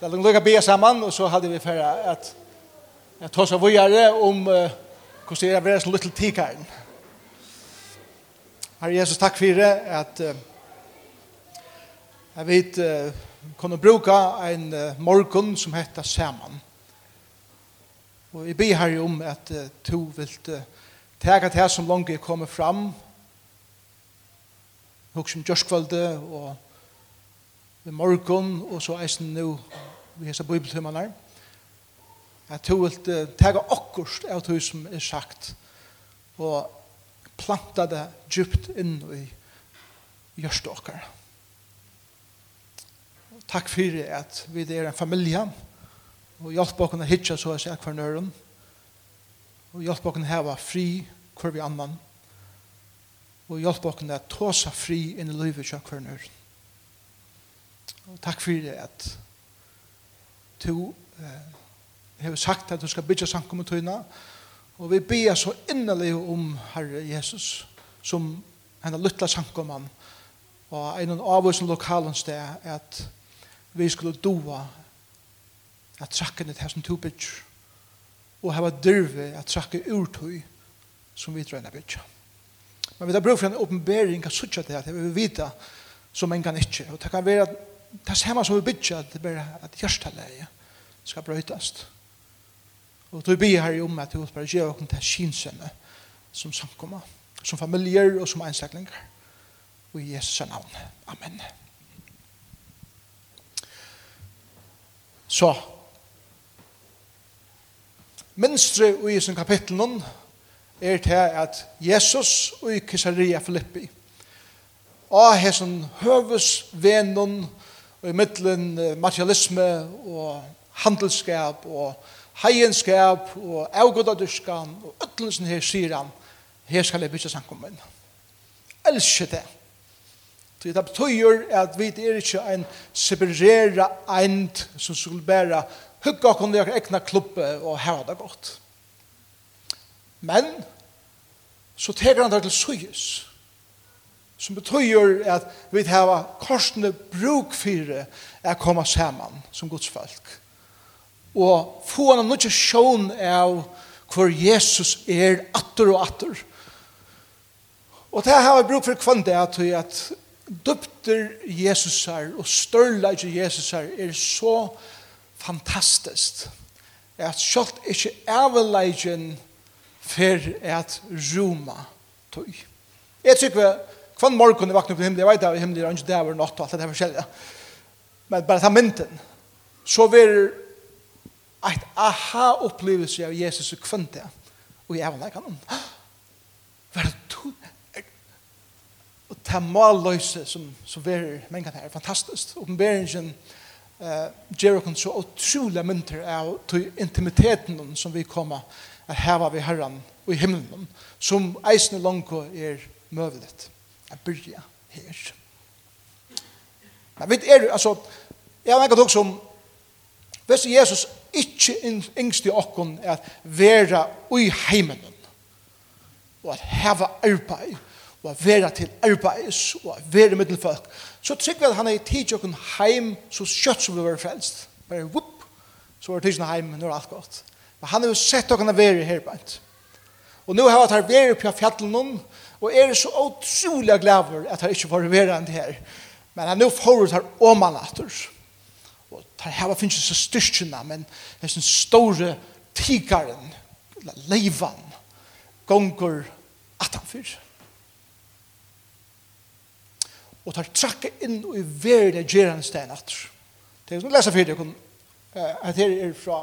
la dem lukka bia saman, og så hadde vi færa at jeg tås av vujare om hvordan det er vera som little tikaren. Herre Jesus, takk fyrir at jeg vet kunne bruka en morgon som heter saman. Og jeg ber herre om at to vilt tega til som langt jeg kommer fram, hos som gjørskvalde og i morgon og så eisen nu vi hese bibeltimmarna, at du vil tega okkurst av du som er sagt, og planta det djupt inn i gjørste okkar. Takk fyrir at vi er en familie, og hjelp okkar å hitja så jeg sier hver nøren, og hjelp okkar å heva fri hver vi annan, og hjelp okkar å tåsa fri inn i livet hver nøren. Og takk fyrir at to har sagt at du skal bygge sankum og vi ber så innerlig om Herre Jesus, som henne lytla sankumann og en av oss lokalen sted, at vi skulle doa at trakken her som to bygger, og hava dyrve at trakke urtøy som vi drøyna bygger. Men vi har brug for en åpenbering, at suttja det, at vi vil vita som en kan ikke, og det kan være at det er samme som vi bygger, at det bare at hjertelæget skal brøytast. Og du ber her om at du bare gjør åkken til kinsømme som samkommer, som familier og som enstaklinger. Og i Jesu navn. Amen. Så, minstre i Jesu kapitlen er til at Jesus og i Kisaria Filippi og hessen høves vennen og i middelen materialisme og handelskap og heienskap og avgodaduskan og øtlensen her sier han her skal jeg bytja samkommen elsker det Så det betyr at vi er ikke en separera eind som skulle bæra hugga okkur i egna klubbe og hava det godt. Men så teker han det til suyes som betyr at vi hava korsene bruk for er komme saman som Guds folk. Og få en nødvendig sjån av hvor Jesus er atter og atter. Og det har vi bruk for kvann det at vi at dupter Jesus her og størla ikke Jesus her er så fantastisk at sjålt ikke avleggen for at Roma tog. Jeg tykker Kvann morgon vakna upp i himmelen, jeg vet at himmelen er ikke där över natt og alt det er förskälliga. Men bare ta mynden, Så vil et aha-opplevelse av Jesus och kvann det. og jeg var läkaren. Hva er det Og det målløse som, som verer mennene her, fantastisk. Oppenberingen eh, gjør oss så utrolig mynter av intimiteten som vi kommer at heva ved Herren og i himmelen, som eisen og langt er møveligt. Jeg byrja her. Men vet er, altså, jeg har enkelt også om, hvis Jesus ikke yngst i okken er at være ui heimen, og at heva arbeid, og at være til arbeids, og at være middelfolk, så trykker vi at han er i tid okken heim så kjøtt som vi var frelst. Bare whoop, så var det tidsen heim, nå er alt godt. Men han har jo sett okken å være her, bare. Og nå har jeg vært her på fjallet noen, Og er så utrolig glad for at han ikke får være enn det her. Men han nå får forut her om han etter. Og det her finnes ikke så styrkjene, men det er sånn store tigeren, leivan, gonger at han fyrer. Og tar trakke inn og i verre gjerandstein atter. Det er sånn lesa fyrir det, at her er fra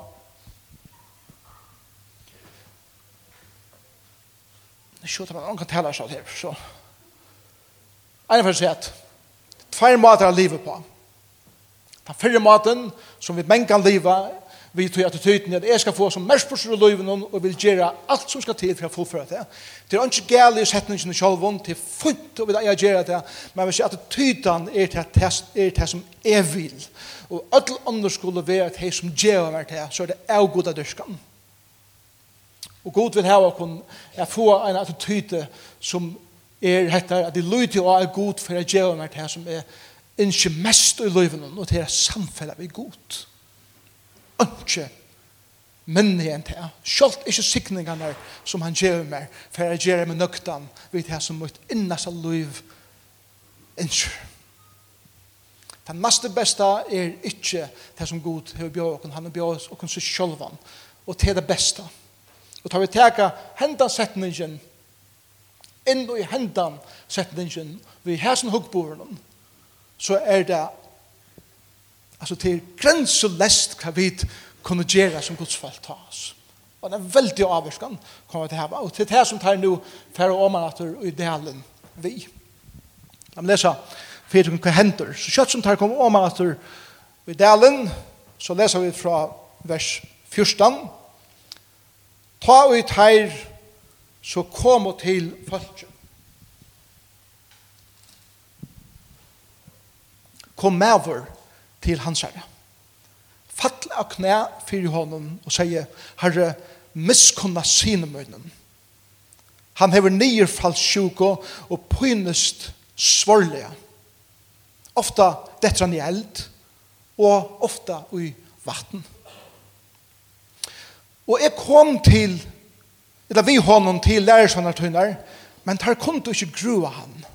Det skjøter man, kan tala sånn her, så. Ein for å si at, tveir måter av livet på. Den fyrre måten som vi menn kan liva, vi tog attityden at jeg skal få som mest på av livet og vil gjøre alt som skal til for å fullføre det. Det er ikke gale i setningen i sjølven, det er fullt å vil gjøre det, men hvis attityden er til det, er det som jeg vil, og alle andre skulle være det som gjør meg det, så er det avgoda dyrskan. Og god vil hava kun jeg få en attityde som er hettar at det lyder og er god for jeg gjør meg til som er ikke mest i løyven og til er samfellet vi god. Ikke minne igjen til selv ikke sikningene som han gjør meg for jeg gjør meg nøkten ved det som mot innast av løyv ikke. Den mest beste er ikke det som god har bjør oss, han har bjør oss og så sjølvan. Og til det beste. Det Og tar vi teka hendan setningen inn i hendan setningen vi hæsen hukkboren så er det altså til grenselest hva vi kunne gjøre som godsfall ta oss. Og det er veldig avvarskan kommer til hava. Og til det som tar nu færre åmanatter i delen vi. La meg lesa fyrir hva hender. Så kjøtt som tar kommer åmanatter i delen så leser vi fra vers 14 Ta ut her, så kom og til folket. Kom over til hans herre. Fattel av knæ fyrir honom og sier, herre, miskunna sine munnen. Han hever nyrfallsjuko og pynest svorlega. Ofta detter han i eld, og ofta i vatten. Og jeg kom til, eller vi honom til lærersannartøyner, men tar kom du ikke grua han.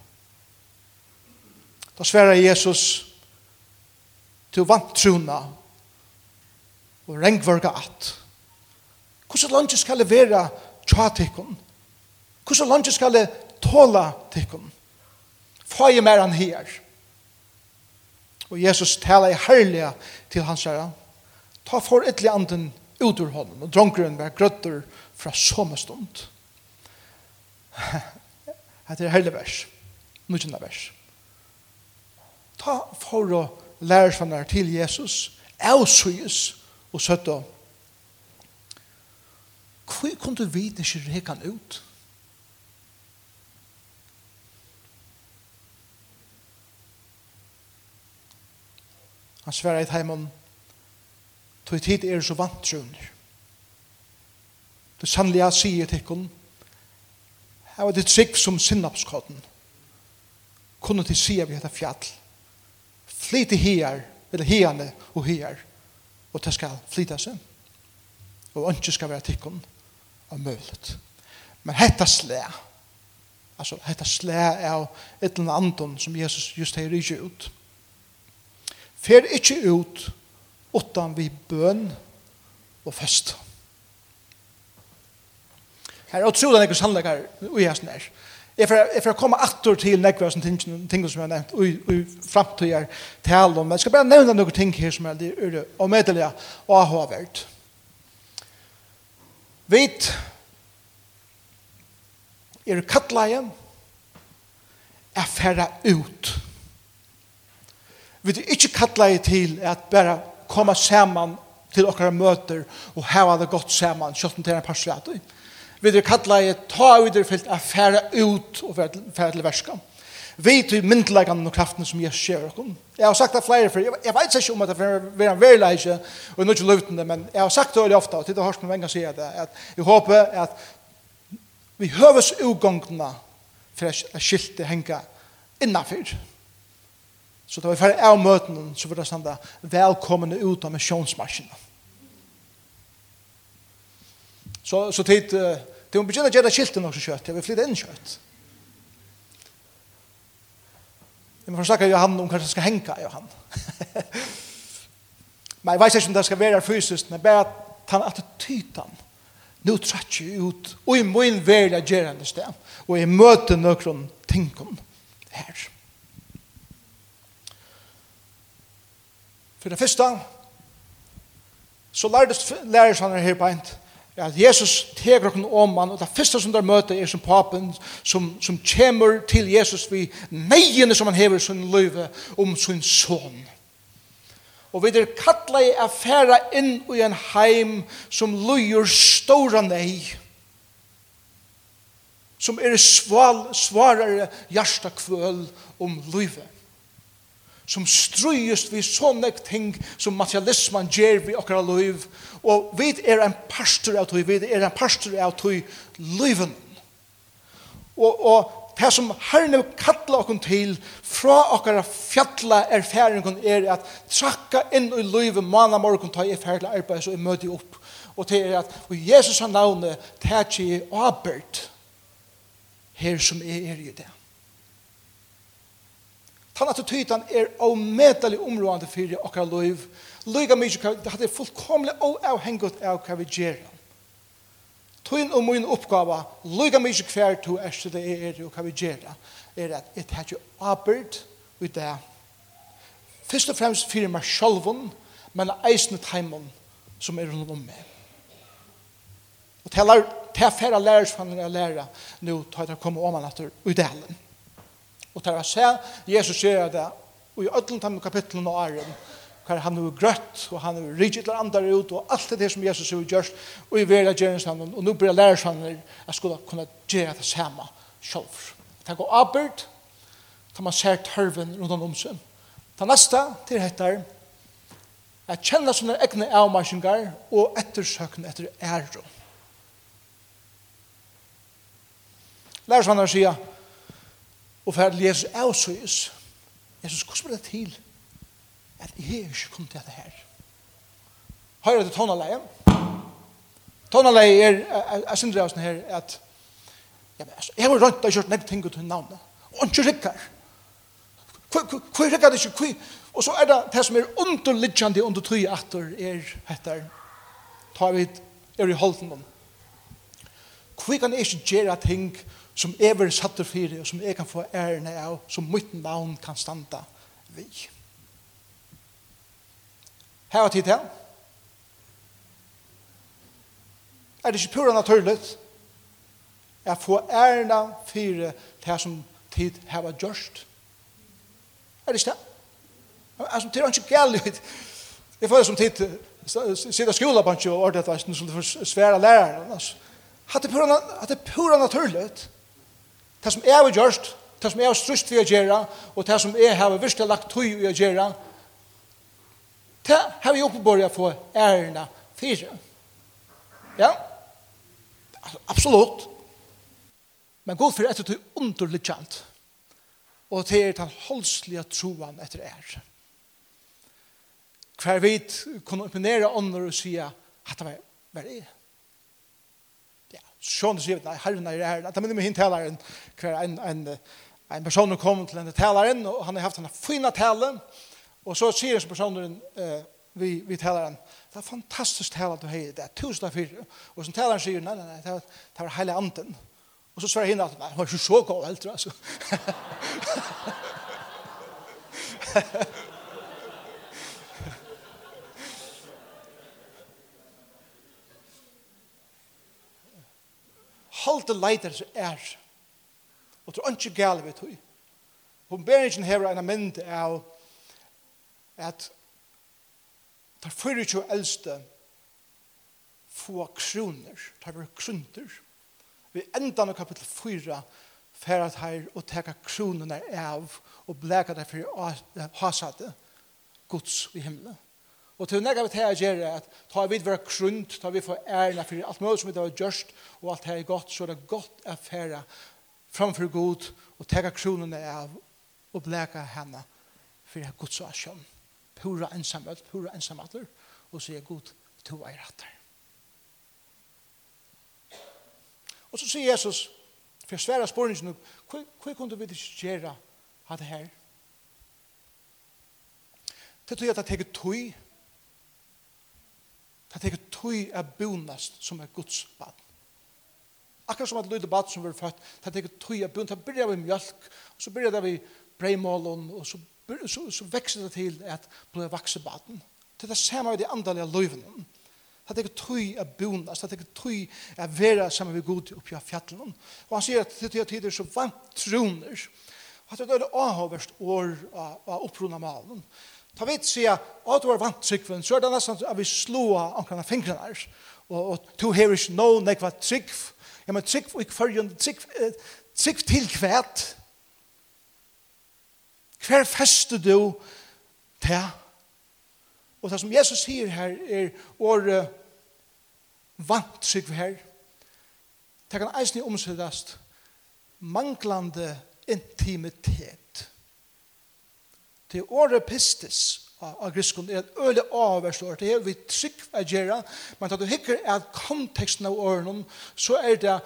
Da sverar Jesus, til vant truna og rengvarga at. Hvordan landet skal levera tja tikkun? Hvordan landet skal det tåla tikkun? Føye mer han her. Og Jesus tala i herliga til hans herra. Ta for ytli anden ut ur honom. Og dronkeren var grøtter fra sånne stund. Det er hele vers. Nukjende vers. Ta for å lære seg nær til Jesus, avsøyes og søtte. Hvor kunne du vite ikke rek han ut? Han sverre i heimen, Tog tid er så vant trøvner. Det sannlige jeg sier til henne, her var det trygg som sinnapskodden. Kunne til sier vi etter fjall. Flyte her, eller herne og her, og det skal flyte seg. Og ønske skal være til henne av mølet. Men hetta slæ, altså hetta slæ er et eller annet som Jesus just har rydget ut. Fer ikke ut, utan vi bøn og fest. Her er utrolig nekker sannleikar ui hans nær. Jeg får komme atter til nekker av ting, ting som jeg har nevnt ui, ui framtøyer til om. Men Jeg skal bare nevne noen ting her som er ure og medelige og avhåverd. Vit er kattleie er færre ut. Vi er ikke kattleie til at bare komme sammen til okkara møter og hava det godt saman, kjøtten til en par. Vi er kattla i ta ut det fyllt er færa ut og færa til verska. Vi til myndleggene og kraften som Jesus skjer okken. Jeg har sagt det flere før. jeg vet ikke om at det er en verleisje og noe ikke men jeg har sagt det veldig ofte, og til det hørs med en gang sier det, at jeg håper at vi høves utgångene for at skiltet henga innanfyr. Så da vi ferdig av møten, så vil det sånn da, velkomne ut av misjonsmaskinen. Så, så tid, til hun begynner å gjøre skilten også kjøtt, jeg vil flytte inn kjøtt. Jeg må få snakke Johan om hva som skal henge av Johan. men jeg vet ikke om det skal være fysisk, men bare ta en attityden, nå trøtt jeg ut, og i min verden gjør han det sted, og jeg møter noen tingene her. Her. For det første, så lærdes lærer han her på en, at Jesus teger noen om han, og det første som der møter er som papen, som, som kommer til Jesus ved neiene som han hever sin løyve om sin son. Og vi er kattla i affæra inn i en heim som løyer stora nei, som er sval, svarare hjertakvøl om løyve som strøyest vi sånne ting som materialismen gjør vi okkara liv, og vi er en pastor av tog, vi er en pastor av tog liven. Og, og det som herren kallar okkon til fra okkara fjalla erfaringen er at trakka inn i livet manna morgon ta i ferdig arbeid så er møti opp. Og det er at og Jesus han navne tætje abert her som er i det. Tann tytan er avmedelig områdende fyrir okkar liv. Lyga mykje hva det er fullkomlig avhengut av hva vi gjør. Tøyen og min oppgave, lyga mykje hver to er til det er og hva vi gjør, er at jeg tar ikke arbeid i det. Først og fremst fyrir meg sjálfun, men eisne teimen som er rundt om meg. Og til færre lærersfanninger å lære nå tar jeg til å komme om han etter i. Og tar jeg se, Jesus sier det, og i ødelen kapitlen og æren, hva han er grøtt, og han er rigid eller andre ut, og alt det som Jesus har gjort, og i verda gjerne og nå blir jeg lærer sånn at jeg skulle kunne gjøre det samme selv. Det går arbeid, tar man ser tørven rundt om seg. Det neste til dette er, at kjenne sånne egne avmarsinger, og ettersøkende etter ære. Lærer sånn at sier, og for at Jesus er så Jesus, hvordan blir det til at jeg er ikke kommet til dette her? Høyre til tonaleie? Tonaleie er, jeg synes det er sånn her, at ja, men, altså, jeg har rønt og kjørt nekk ting til navnet, og ikke rikker. Hvor rikker det ikke? Hvor Og så er det det som er underliggende under tøy atter er etter, tar vi er i holden om. Hvor kan jeg ikke gjøre ting som jeg vil satte for, og som jeg kan få ærene av, som mitt navn kan standa vi. Her var tid til. Er det ikke pura naturligt at få ærene fire til som tid her var gjørst? Er det ikke det? Altså, det er ikke galt. Jeg får det som tid sitter skola på en og ordet, at som svære lærere. Altså, Hatt det pura, hatt det pura naturligt Det som jeg har gjort, det som jeg har strust for å gjøre, og det som jeg har virkelig lagt tøy i å gjøre, det har jeg oppebåret få ærene fire. Ja? Absolutt. Men god for etter tøy underlig kjent. Og det er den holdslige troen etter er. Hver vidt kunne opinere ånder og sige at det var, var det. Sjån sier, nei, herren er her. Det minner meg hinn taleren, hver en, en, en person kom til denne taleren, og han har haft denne fina tale, og så sier personen eh, vi, vi taleren, det er fantastisk tale du har, det er tusen av fire. Og som taleren sier, nei, nei, nei, det var, det var hele anden. Og så svarer hinn at, nei, det var ikke så god, helt, altså. halte leider som er. Og tror ikke gale vi tog. Hun ber ikke her en mynd av at tar fyrir ikke eldste få kroner, tar vi kroner. Vi endan no kapitel 4 færat her og teka kronene av og blæka derfor hasade gods i himmelen. Og til nega vi til å gjøre at ta vid være krunt, ta vi for ærna for alt mulig som vi har gjørst, og alt her er godt, så er det godt å fære framfor god og teka kronene av og bleka henne for jeg gods og asjon. Pura ensamhet, pura ensamheter, og sier god to ei rattar. Og så sier Jesus, for jeg sværa spørningen, hva kunne vi ikke gjøre av det her? Det tror jeg at det teker tøy, Det er tøy er bonast som er Guds bad. Akkurat som at lyde bad som vi er født, det er tøy er bonast. Det begynner vi mjölk, og så begynner det vi breimålen, og så, så, så vekser det til at blei vakse baden. Det er det samme i de andalige løyvene. Det er tøy er bonast, det er tøy er vera saman vi god oppi av fjallen. Og han sier at det er tider så vant troner. Og at det er det avhåverst år av opprona malen. Ta vet sig att du har vant tryggven, så är det nästan att vi slår omkring fingrarna. Och, och og to her ikke nå, nekva tryggv. Ja, men tryggv och förrjön, tryggv, tryggv till til kvæt. Hver feste du til? Og det som Jesus sier her er året uh, vant trygg her. Det kan eisen omsettast manglande intimitet til året pistis av griskon er et øle avverst år. Det er vi trygg å gjøre, men da du hikker at konteksten av åren, så er det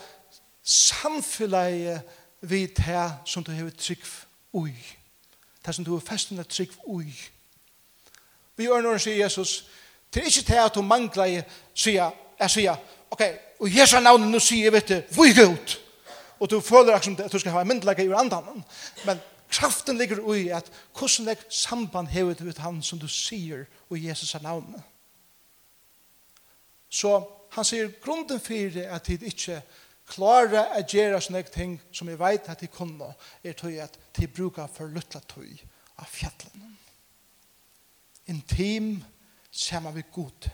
samfunnet vi tar som du har trygg ui. Det som du har festen er trygg ui. Vi gjør når han sier Jesus, det er ikke det at du mangler sier, jeg sier, ok, og Jesu navnet nå sier vet du, vi går ut. Og du føler at du skal ha en myndelegge i andan, men kraften ligger ui at hvordan det samband hevet ut han som du sier og Jesus er navnet. Så han sier grunden for at de ikke klara å gjøre sånne ting som jeg vet at de kunne, er til at de bruker for luttla tøy av fjallen. Intim sammen vi god.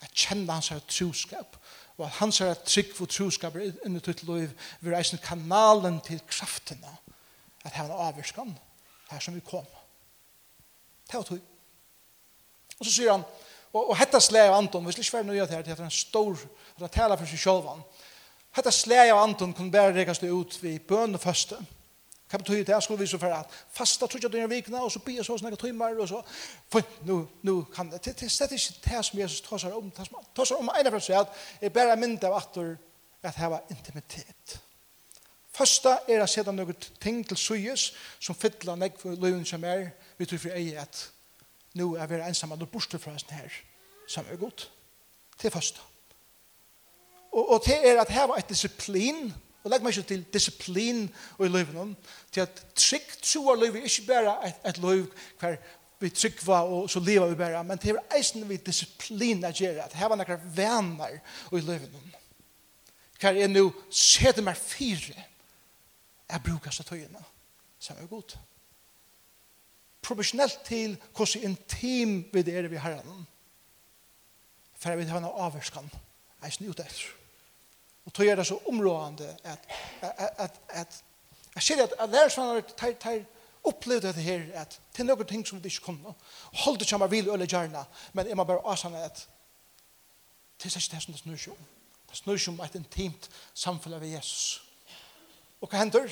Jeg kjenner hans her troskap, og at hans her trygg for troskap er inni til liv, vi reiser kanalen til kraftene, at her er avvirskan her som vi kom. Det var tog. Og så sier han, og, og hetta slæg av Anton, hvis det ikke var noe til her, det er en stor, at han taler for seg selv, Hetta slæg av Anton kunne bare rekast ut ved bøn og første. Hva betyr det? Jeg skulle vise for at fasta tog jeg denne vikene, og så blir jeg så snakket tøymer, og så, for nå, nå kan det, det, det er ikke det som Jesus tar seg om, tar seg om ene for seg, at jeg bare mynd av at det var intimitet. Høsta er at seta noen ting til suyes som fytla nek for løyven som er vi tror for ei at nu er vi ensam og borste fra hesten her som er godt til høsta og, og det er at her var et disiplin og legg meg ikke til disiplin og i løyven til at trygg troar løyven ikke bare et, et løyv hver vi tryggva og så leva vi bare men det er eisen vi disiplin at gjøre at her var nekra venner og i løyven hver er nu sete meg fire jeg bruker seg tøyene som er god. Proportionelt til hvordan intim vi er vi herren. For jeg vil ha noe avvarskan. Jeg snu ut etter. Og tøy er det så områdende at, at, at, at jeg ser at, at lærersvannet tar, tar, opplevd dette her, at det er noen ting som vi ikke kunne. Hold det som jeg vil, øle gjerne, men jeg må bare avsanne at det er ikke det som det snur seg om. Det snur seg om et intimt samfunn av Jesus. Jesus Og hva hender?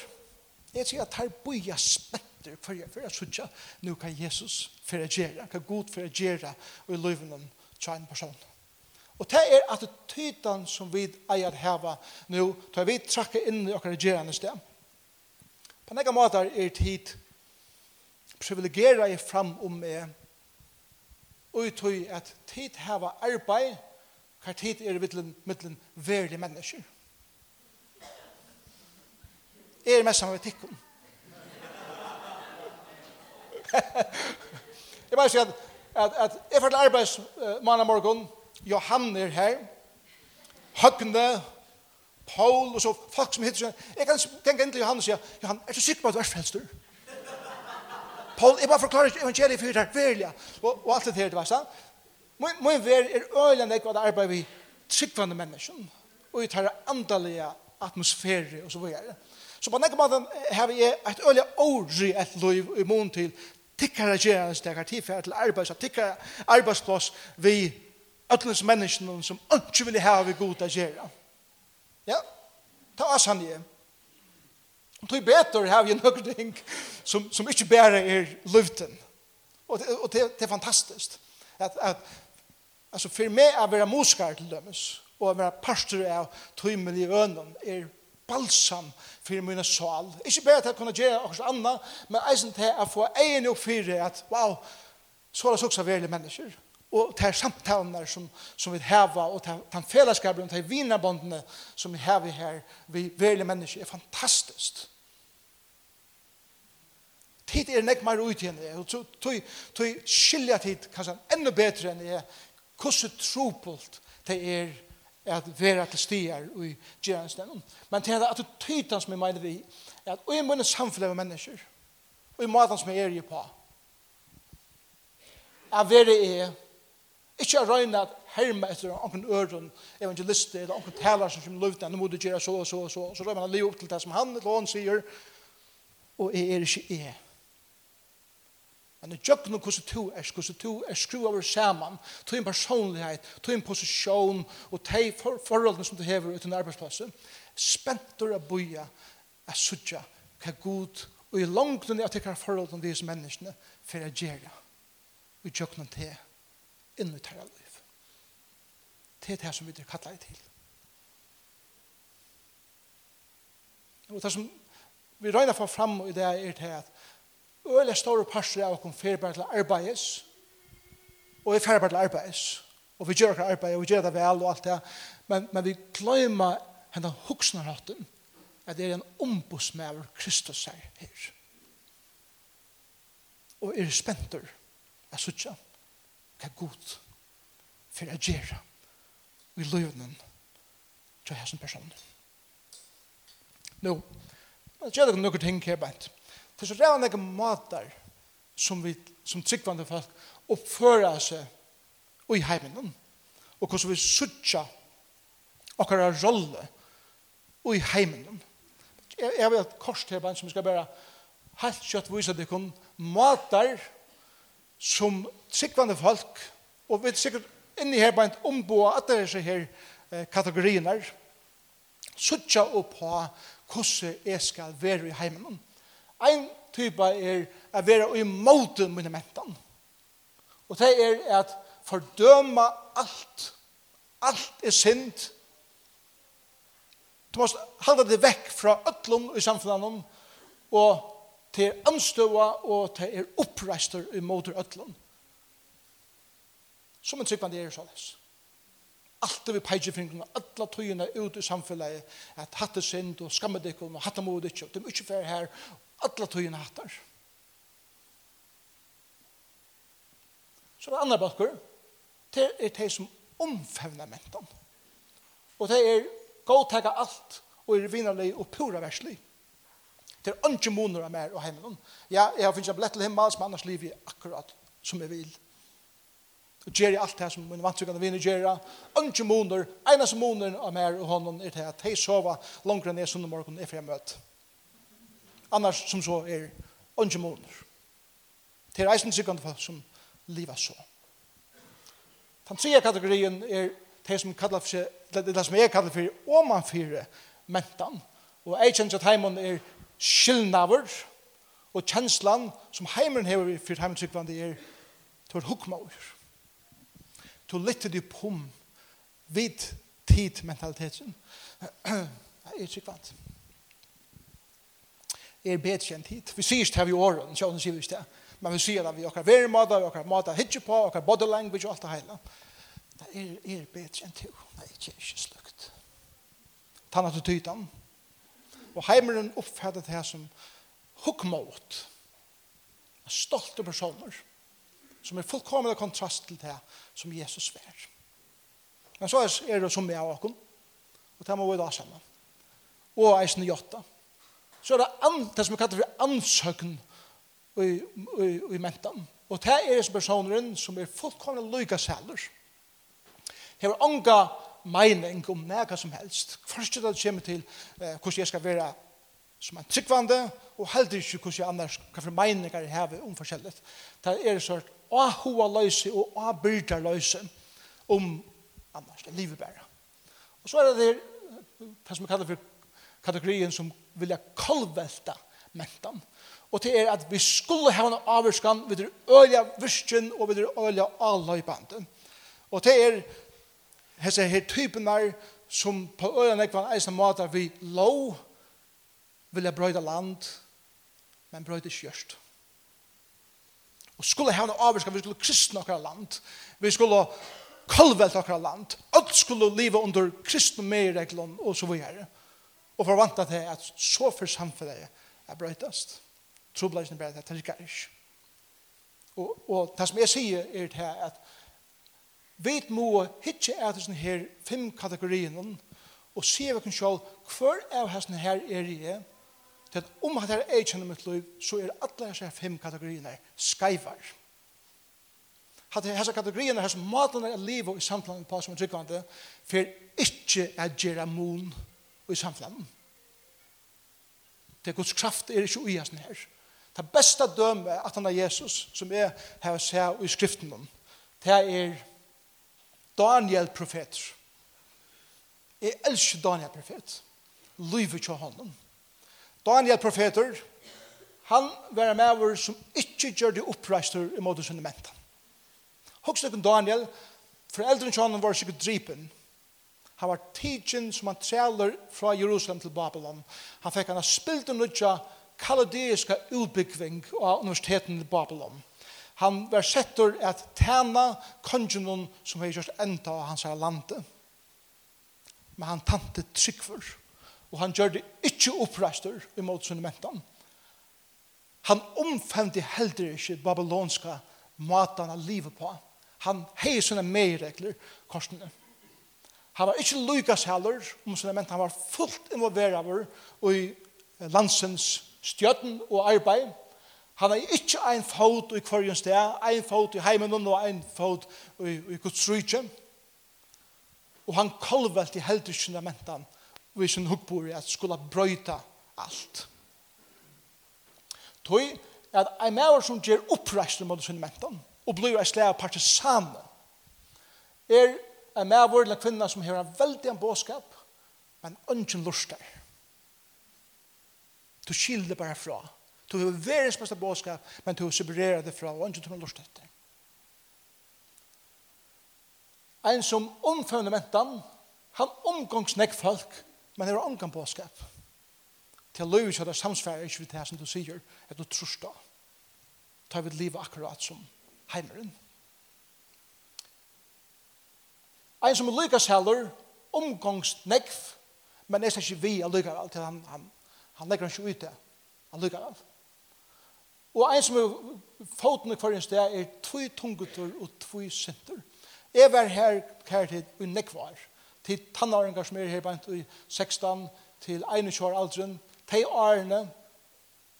Jeg sier at her bor jeg spenter for jeg, for jeg synes ikke nå kan Jesus for jeg gjøre, hva god for jeg gjøre, og i løyven til en person. Og det er at attityden som vi eier heva nå, tar vi trakke inn i okkar gjerande sted. På nekka måter er tid privilegera jeg fram om meg, og tog at tid heva arbeid, hva tid er i middelen, middelen verlige mennesker er mest sammen med tikkum. jeg bare sier at, at, at jeg får til arbeids uh, mandag morgen, Johan er her, Høgne, Paul og så folk som hittir seg. Jeg kan tenke inn til Johan og sier, Johan, er du sikker på at du er frelster? Paul, jeg bare forklarer ikke evangeliet for deg, verlig, og, og alt det her, det var da. Min ver er øyland ekva det arbeid vi tryggvande mennesken, og vi tar andalige atmosfære og så videre. Så på nekka måten har vi et øyelig åri et liv i mån til tikkere gjerans det er for til arbeids, tikkere arbeidsplass vi ötlens menneskene som ikke vil ha vi goda gjerra. Ja, ta oss han igjen. Og tog betur har vi noen ting som, som ikke bare er luften. Og, det, og det, det er fantastisk. At, at, altså for meg å være muskar til dømes, og å være pastor av tøymen i øynene, er balsam fyrir mina sal. Ikke bare at kunna kunne gjøre anna, men eisen til å få egen opp fyrir at, wow, så er det mennesjur. verlige mennesker. Og til samtalene som, som vi heva, og til fellesskapen, og til vinabåndene som vi heva her, vi verlige mennesker, er fantastisk. Tid er nek meir ut igjen, og tog skilja tid, kanskje enda betre enn jeg, hvordan tropult det er at vera til stier og i gjerningsdelen. Men til at det tytan som jeg mener vi, at og i munnen samfunnet med mennesker, og i maten som jeg er i på, at vera er, ikke å røyne at herme etter noen øren, evangelister, eller noen taler som kommer løvd, nå må du gjøre så og så og så, så røyne man å leve opp til det som han eller han sier, og jeg er ikke jeg. Men det gjør noe hvordan du er, hvordan du er skru over sammen, til en personlighet, til en posisjon, og de forholdene som du hever uten arbeidsplassen, Spent av boja, er sudja, hva god, og i langt langtene av tekkar forholdene disse menneskene, for jeg gjør det, og jøkken til, inn i tæra liv. Det er det som vi kattler kallet til. Og det som vi røyner for fram i det er det at øyla store parser av kom ferber til arbeids, og vi ferber til arbeids, og vi gjør akkur arbeid, og vi gjør det vel og alt det, men, men vi gløyma hendan huksnarhatten, at det er en ombudsmæver Kristus er her. Og er spenter, jeg sutja, hva god for å gjøre vi løvnen til hessen personer. Nå, jeg gjør det noen ting her, Bent. Det er så redan ikke måter som, vi, som tryggvande folk oppfører seg i heimen. Og hvordan vi sutja okkara rolle i heimen? Jeg, jeg vil et kors til som skal bare helt kjøtt vise at det kun matar som tryggvande folk og vi er sikkert inni her bare omboa at det er så her eh, kategoriner suttja opp på hvordan jeg skal være i heimen. Ein typa er at være i måte monumentan. Og det er at fordøma alt. Alt er synd. Du måst halda det vekk fra öllum i samfunnet og til anstøva og til er oppreister i måter öllum. Som en typan det er såles. Alt vi peitje fingren, alla tøyene ut i samfunnet, at hatt er synd og skammet ikon og hatt er mod ikon, de er ikke fer her alla tøyen hattar. Så det andre bakker, det er det som omfevner mentan. Og det er godtega alt, og er vinnerlig og pura verslig. Det er ikke måneder av mer og himmelen. Ja, jeg har finnet en billett til himmel, som annars liv er akkurat som jeg vil. Og gjør jeg alt det som min vantsøkende vinner gjør. jeg. Ikke måneder, eneste måneder av mer og hånden er det at jeg sover langere ned søndag morgen er for jeg møter annars som så er ånden måneder. Det er eisen sikkert folk som liva så. Den tredje kategorien er det som, kallar for, det som jeg kallar for omanfyre mentan. Og jeg kjenner at heimen er skillnaver, og kjenslan som heimen hever for heimen er til hukmaur. Til litt til pum vid tid mentaliteten. Jeg er tryggvande er bedre enn tid. Vi sier ikke det her i åren, så sier vi ikke det. Men vi sier det vi har vært okkar verimåter, okkar måter hitje på, okkar body language og alt det hele. Det er, er bedre enn tid. Nei, ikke er ikke slukt. Tann at du tyder Og heimeren oppfatter det her som hukkmåt. Stolte personer som er fullkomlig kontrast til det som Jesus vær. Men så er det som vi er åkken, og det må vi da sammen. Og eisen i åtta, så er det, an, det som vi kallar for ansøkn i, i, i mentan. Og det er som personen som er fullkomne lyga sæler. Det er ånga mening om nega som helst. Først er det kommer til eh, hvordan jeg skal være som en tryggvande, og heldig ikke hvordan jeg annars hva for meninger jeg har om forskjellig. Det er sånn ahua løse og ahbyrda løse om annars, det er livet bare. Og så er det det, det som vi kallar for kategorien som vilja kolvelta mentan. Og det er at vi skulle ha en avvurskan vid det øyla virken og ved det øyla avløypanden. Og det er hese her typenar som på øyla nekvan eisne måter vi lov vilja brøyda land, men brøyda kjørst. Og skulle ha en avvurskan, vi skulle kristne okra land, vi skulle kolvelta okra land, alt skulle liva under kristne meireglon og så videre og forvanta til at så for samfunnet er brøytast. Trobladisen er bare det er ikke. Og, og det som jeg sier er til at vi må hitje til sånne her fem kategoriene og se hva kan sjå hver av hesten her er i til at om at her er kjenne mitt liv så er alle disse fem kategoriene skaivar. At disse kategoriene her som maten er livet i samtlandet på som er tryggvande for ikke er gjerra mån og og i samfunnet. Det er Guds kraft er ikke uias nær. Det beste døme at han er Jesus, som er her og ser i skriften om, det er Daniel profeter. Jeg elsker Daniel profet. Løyve til honom. Daniel profeter, han var med over som ikke gjør det oppreister i måte sine mentan. Daniel, foreldren til honom var sikkert dripen, Han var tidsen som han træler fra Jerusalem til Babylon. Han fikk han spilt en nødja kaladeiska utbyggving av universiteten i Babylon. Han var settur at tæna kongenon som hei kjørst enda av hans lande. Men han tante tryggfur, og han gjør det ikke oppreistur imot sunnementan. Han omfemte heldur ikke babylonska matan av livet på. Han hei sånne meiregler korsene. Han Han var ikke lykas heller om sine men han var fullt involveraver i landsens stjøtten og arbeid. Han er ikke ein fot i kvarjen sted, ein fot i heimen og ein fot i, i Guds rydtje. Og han kolvelt i heldig fundamentan og i sin hukkbori at skulle brøyta alt. Toi er at ein maver som gjør oppreisning mot fundamentan og blir ei slag partisane er en medvår eller kvinna som har en veldig en båskap, men ønsken luster. Du skilder bare fra. Du har verdens beste båskap, men du separerer det fra, og ønsken du har lust etter. En som omføvner mentan, han omgångs nek folk, men har omgang båskap. Til løy så det samsfærer ikke vi det som du sier, at du tror trustar. Ta vi livet akkurat som heimeren. Heimeren. Ein som er lykkes heller, omgångsnekv, men jeg ser ikke vi er lykkes alt, han, han, han legger han ikke ut det. Han lykkes alt. Og ein som er foten i hver sted er tvoi tungutur og tvoi sinter. Jeg var her her i nekvar, til tannåringar som er her bant i 16 til 21 år aldrin, til årene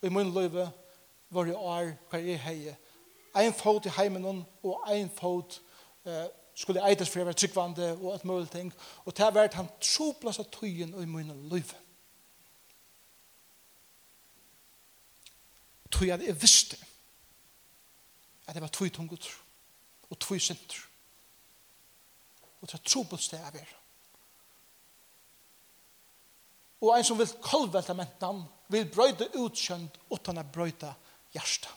i min løyve var i år hver jeg heie. Ein fot i heimen og ein fot eh, skulle eitas for jeg var tryggvande og alt mulig ting. Og det har vært han troplass av tøyen og i min liv. Tøy at jeg visste at det var tøy tungt og tøy sint. Og det er troplass det jeg var. Og en som vil kolvelta mentan vil brøyde utkjønt utan å brøyde hjertet.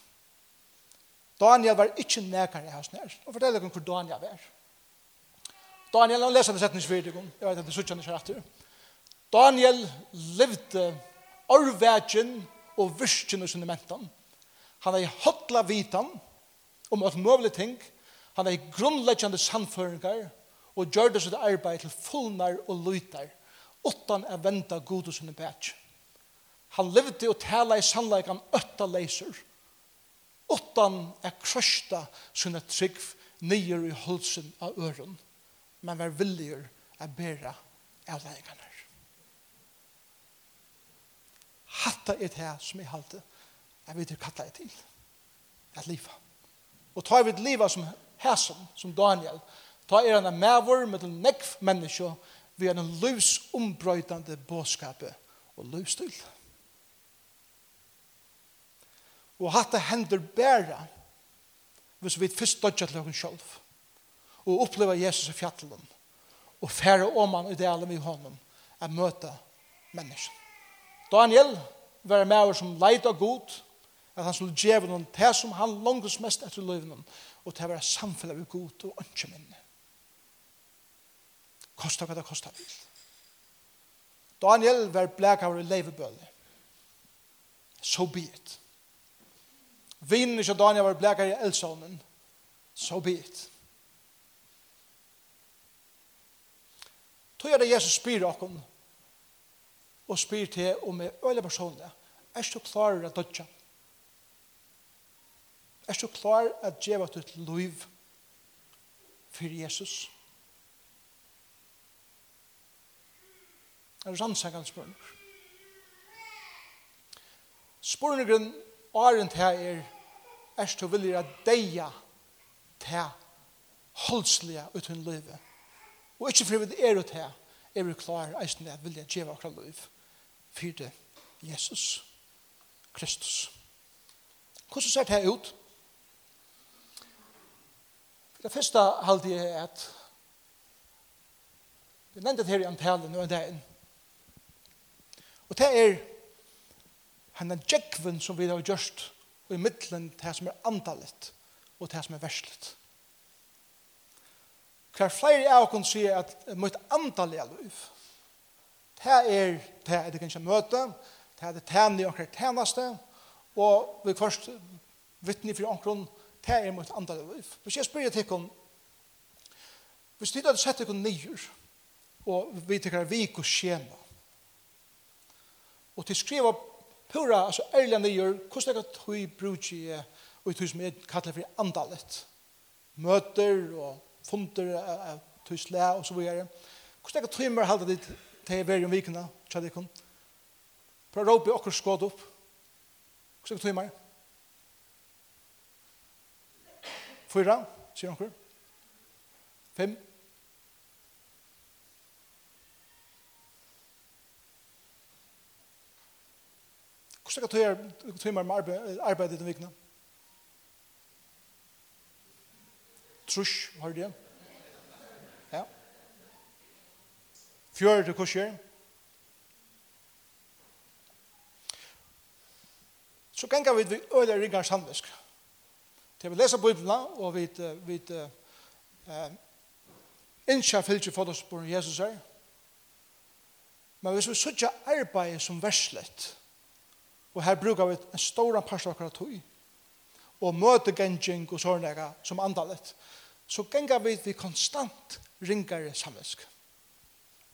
Daniel var ikke nekare i hans nær. Og fortell dere hvor Daniel var. Daniel, han leser en setningsvirdikum, jeg vet at det suttjer han ikke etter. Daniel levde orvægen og virkjen og mentan. Han er hotla vitan om at møvelig ting. Han er grunnleggjande samføringar og gjør det sitt arbeid til fullnar og lytar utan å venta god og sinne bæt. Han levde og tala i sannleikan øtta leiser utan å krøsta sinne trygg nyer i hulsen av øren men var villigur a bæra avleggingarna. Hatta er det som jeg halte jeg vet ikke hva det er til at liva og tar vi et liva som hæsum som Daniel ta er han en mavur med en nekv menneske vi er en løs ombrøytande bådskapet og løs til og hatta hender bæra hvis vi først dodja til okken sjolv og oppleva Jesus i fjallen og fære han i det alle med honom at møte mennesken. Daniel var med oss som leid av god at han skulle djeve noen det som han langtes mest etter løyven og til å være samfunnet av god og ønske minne. Kosta hva det kosta vil. Daniel var blek av leivebøle. So be it. Vinen ikke Daniel var blek av eldsånen. So be it. Tog er det Jesus spyr okkom, og spyr til om er øyla personlig, er du klar at dødja? Er du klar at djeva ditt liv for Jesus? Er du rannsengan spørninger? Spørningren åren til er, er du vilja at deia til holdslige uten livet? Og ikke for vi er ut her, er vi klar eisen at vilja djeva akkurat liv. Fyre Jesus Kristus. Hvordan ser det her ut? Det første halde jeg at vi nevnte det her i antalen og en dag Og det er henne djekven som vi har gjort og i middelen det som er andalet og det som er verslet. Hver flere av oss sier at mitt andalige liv, det er det er det kanskje møte, det er det tænne og omkring og vi først vittne for omkring, det er mitt andalige liv. Hvis jeg spør til dere, hvis dere hadde sett dere nyer, og vi tykker vi ikke skjema, og til skriva pura, altså ærlig nyer, hvordan dere tog brug i, og i tog som jeg kallar for andalet, møter og funder av tysle og så videre. Hvordan er det timer halda dit til hver om vikene, tjadikon? Prøv å råpe okker skåd opp. Hvordan er det timer? Fyra, sier okker. Fem. Hvordan er det timer med arbeidet i vikene? Trush, har du det? Ja. Fjører til kurser. Så ganger vi ved øyla ringer samvisk. Til vi leser Bibelen, og vi, vi uh, for oss på Jesus her. Men hvis vi sørger arbeid som verslet, og her brukar vi en stor parst av akkurat tog, og møtegengjeng og sånne som andalet, så gengar vi vi konstant ringare samvensk.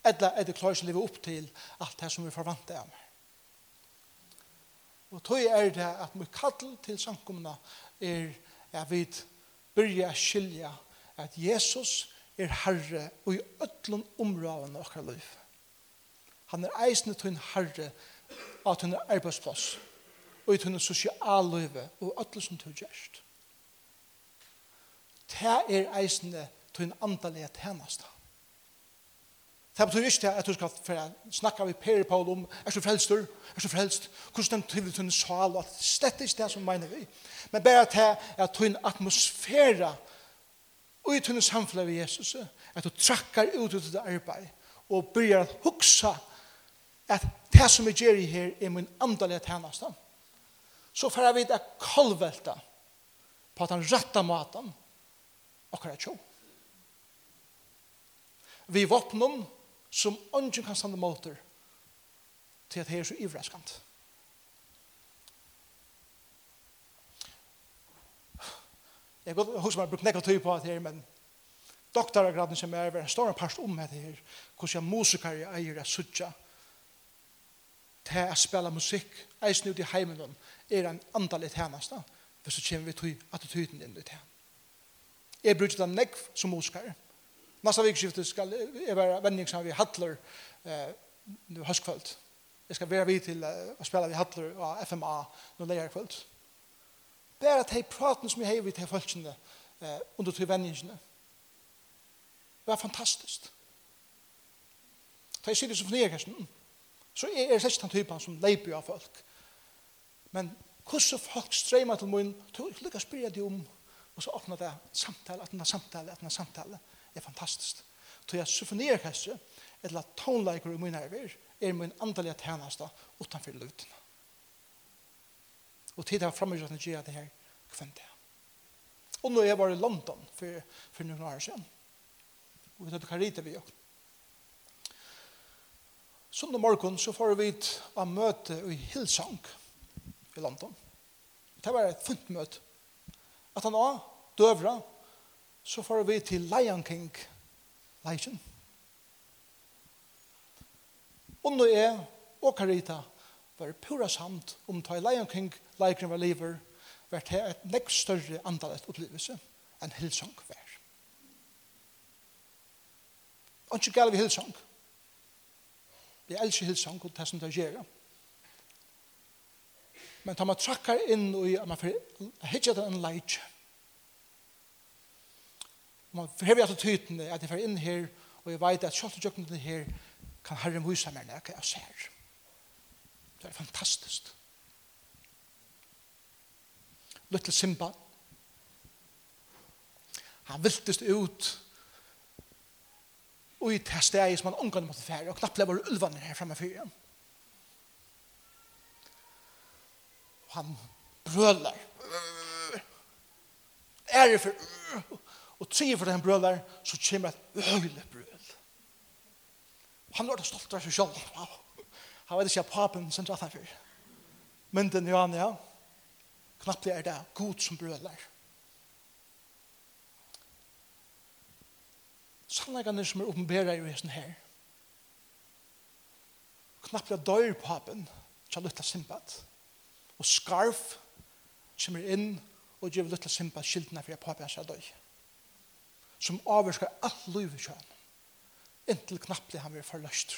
Edla er det klare som lever opp til alt det som vi forvante av meg. Og tog er det at vi kall til samkomna er at vi byrja skilja at Jesus er herre og i ötlun områden av okkar liv. Han er eisne tunn herre at hun er arbeidsplass og i tunn sosial liv og ötlun som tunn gjerst det er eisende til en andalige tjeneste. Det betyr ikke at du skal snakke med Per Paul om er så frelst, er så frelst, hvordan den til en sal, og slett ikke det som mener vi. Men bare til at du en atmosfære og i tunne samfunnet ved Jesus, at du trakker ut ut det arbeid og begynner å huksa at det som vi gjør her er min andalige tjeneste. Så får jeg vite at kalvelta på at han rattar maten, akkurat tjo. Vi våpnen som ungen kan stande måter til at det er så ivraskant. Jeg går hos meg brukt nekka tøy på det her, men doktorgraden som er en stor part om det her, hvordan jeg musikere eier at suttja til å spille musikk, eisen ut i heimen, er en andalig tjeneste, for så kommer vi til attityden inn i tjeneste. Jeg bruker dem nekv som musikere. Nasta vikskiftet skal jeg være vending som vi hattler eh, høstkvöld. Jeg skal være vid til eh, å spille vi hattler av FMA når det er kvöld. Bare at jeg praten som jeg har vi til folkene eh, under til vendingene. Det var fantastisk. Da jeg sitter som fornyerkassen, så er det ikke den typen som leiper av folk. Men hvordan folk streymer til min, tror jeg lykkes spyrir de om Og så åpner det samtale, åpner samtale, åpner samtale. Det er fantastisk. Så jeg symfonerer kanskje, eller at tonelager i min erver, er min andelige tjeneste utenfor luten. Og tid har fremmedgjørende gjør det her kvendt her. Og nå er jeg var i London for, for noen år siden. Og vi tar det karite vi gjør. Sundag morgen så får vi et møte i Hillsong i London. Det var et funnet møte at han var døvra, så får vi til Lion King, Leisjen. Og nå er og Karita var pura samt om ta i Lion King, Leikren var liver, var det et nekk større andalet opplevelse enn Hillsong var. Og ikke gale vi Hillsong. Vi elsker Hillsong og det som det gjør. Men tar man trakkar inn og man får hitja det en leit. Man hever at tytene at jeg fer inn her og jeg vet at sjalt og jøkken her kan herre vysa mer når jeg ser. Det er fantastisk. Little Simba. Han viltest ut og i det stedet som han omgående måtte fære og knappt lever ulvaner her fremme fyrir. han brølar. Er det for og tre for den brølar så kommer et øyle brøl. Han var det stolt av seg selv. Han vet ikke at papen sendte at han for. Men den ja, ja, knappt er det god som brølar. Sannleggene som er åpenbæra i vesen her. Knappt er døyr papen, Charlotte Simbat. simpat og skarf kommer inn og gjør litt simpel skiltene for jeg påpå seg døy. Som avvarskar alt liv i kjøn. Inntil knapplig han vil forløst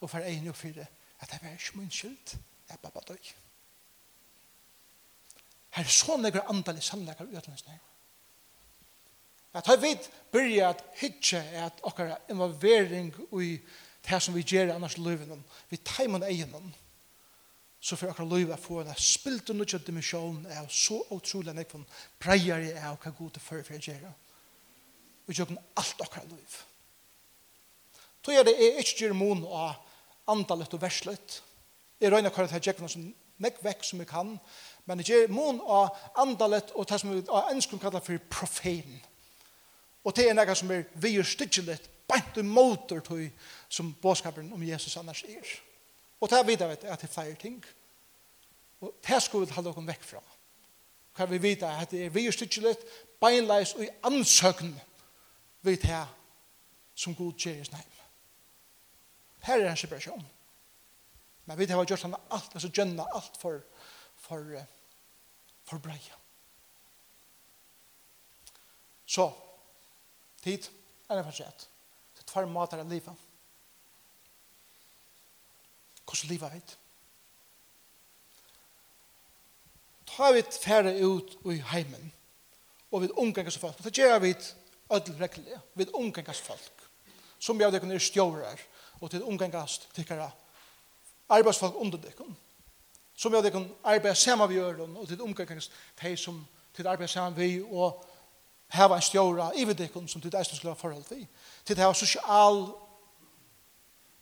og for en og fire at det er ikke min skyld, jeg er bare døy. Her er så nekker andalig sannleggere utløsninger. At har vi byrja at hitje er at okkara involvering i det som vi gjør annars løyvinom, vi tar taimann eginom, så får akkurat løyve få en spilt og nødja dimensjon av så utrolig enn jeg kan preier av hva god til før for jeg gjør. Vi gjør alt akkurat løyve. Tog er det er ikke gjør mon av andalet og verslet. Jeg røyner akkurat her gjør som nek vekk som jeg kan, men jeg gjør mon av andalet og det som vi ønsker å kalle for profeten. Og det er noe som er vi er stidgelig, bant og motor tog som bådskapen om Jesus annars er. Og det er vidt at det er flere ting. Og det skal vi ha noen vekk fra. Hva vi vite at det er vi styrkelig, beinleis og i ansøkning vi det som god gjør i sneim. Her er en separasjon. Men vi har gjort alt, altså gjønna alt for, for, for breia. Så, tid, er det for sett. Det er tvær måter av livet. Hvordan livet vet? Ta vi færre ut i heimen, og vi omgangas folk. Det gjør vi ødel rekkelig. Vi omgangas folk. Som jeg dekken er stjårer, og til omgangas tikkere arbeidsfolk under dekken. Som jeg dekken arbeide sammen vi gjør, og til omgangas de som til arbeid sammen vi, og hava en stjåra i viddekken som til det eisen skulle ha forhold til. Til det hava sosial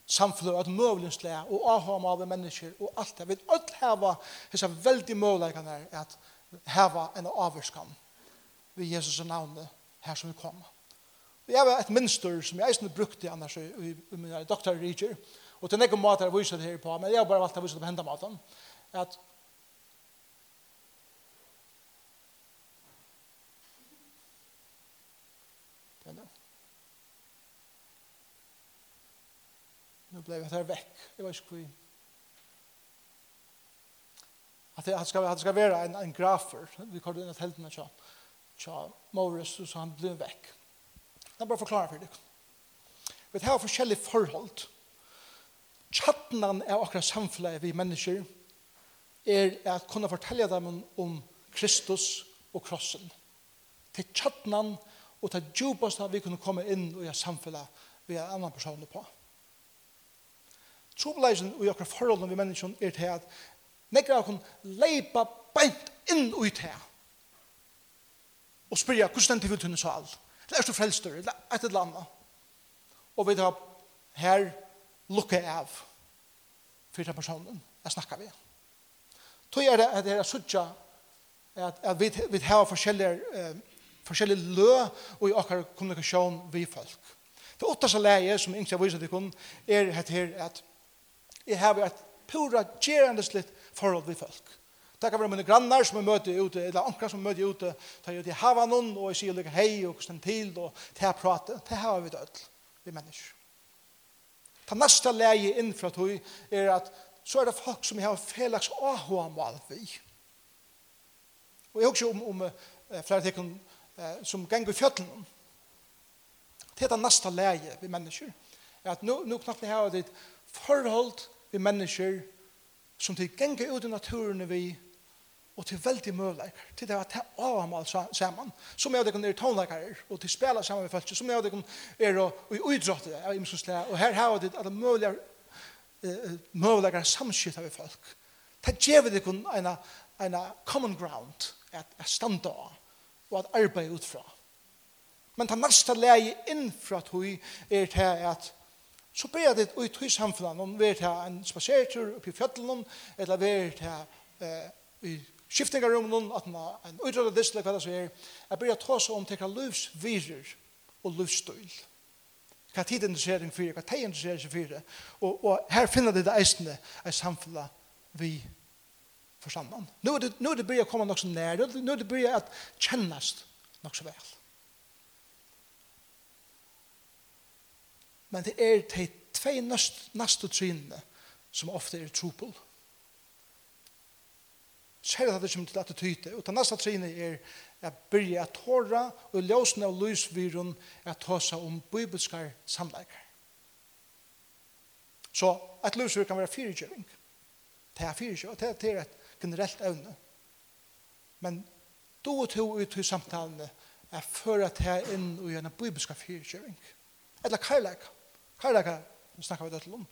samfunn og et møvlingsle og avhånd av mennesker og alt det. Vi vil alt heva disse veldig møvleikene at hava en avvurskan ved Jesus navnet her som vi kom. Og har var et minster som jeg eisen brukte annars i, i, i mine doktorreager, og til nekken måter jeg viser det her på, men jeg har bare valgt å vise det på hendamaten, at blei hatt her vekk. Jeg var ikke kvinn. At det skal, at det skal være en, en grafer. Vi kallar det en helden av tja. Tja, Morris, så han blei vekk. Det er bare forklare for det. Vi har forskjellige forhold. Tjattnan er akkurat samfunnet vi mennesker er at kunne fortelle dem om Kristus og krossen. Til tjattnan og til djupast vi kunne komme inn og gjøre samfunnet vi er annan person på. Trobeleisen og akkurat forholdene vi menneskene er til at nekker av kun leipa beint inn i til og spyrja hvordan den til vil tunne så alt. Det er så frelster, det er et eller annet. Og vi tar her lukke av for den personen jeg snakker vi. Tog er det at det er suttja at, at vi, vi har forskjellige, eh, forskjellige lø og i akkurat kommunikasjon vi folk. Det åtteste leie som jeg ikke viser til kun er at her at jeg har et pura gjerende slitt forhold vi folk. Det kan være mine grannar som jeg møter ute, eller ankrar som jeg møter ute, tar jeg ut i havanon, og jeg sier like hei, og hvordan til, og til jeg prater. Det har vi død, vi mennesker. Ta neste leie inn fra tog er at så er det folk som har felaks AHA-mal vi. Og jeg husker om, om uh, flere tekken uh, som ganger i fjøtlen. Det er det neste leie vi mennesker. At nå, nu knappt har et ditt forhold vi mennesker som til genge ut i naturen vi og til veldig møleik til det at det er saman. Sammen som er det kan er tonleikere og til spela sammen med folk som er det kan er og i uidrottet av og her har det alle møleikere møleikere samskittar vi folk det gjør det kun en, en common ground at, at standa og at arbeid utfra men det neste leie innfra tog er til at så ber jeg det ut i samfunnet om vi er til en spasertur oppi i eller vi er til eh, i skiftingarrummen, at man har en utrødda disle, hva det så er. Jeg ber ta seg om til hva livsvirer og livsstøyl. Hva tid interesserer seg for, hva tid interesserer seg for. Og, og her finner det det eisende, er samfunnet vi forstanden. Nå er det, nå er det byrja å komme nok så nær, nå er det byrja å kjennes nok så vel. Men det er de tvei neste trynene som ofte er trupel. Særlig at det kommer til attityde. Og det neste trynet er at byrja at tåra og ljøsene av lysvirun at håsa om bibelskar samleikar. Så at lysvir kan være fyrirgjøring. Det er fyrirgjøring, det er et generelt evne. Men då og to ut i samtalene er for at det er inn og gjerne bibelskar fyrirgjøring. Eller karlækar. Hva er det hva? Nu snakker vi det til om.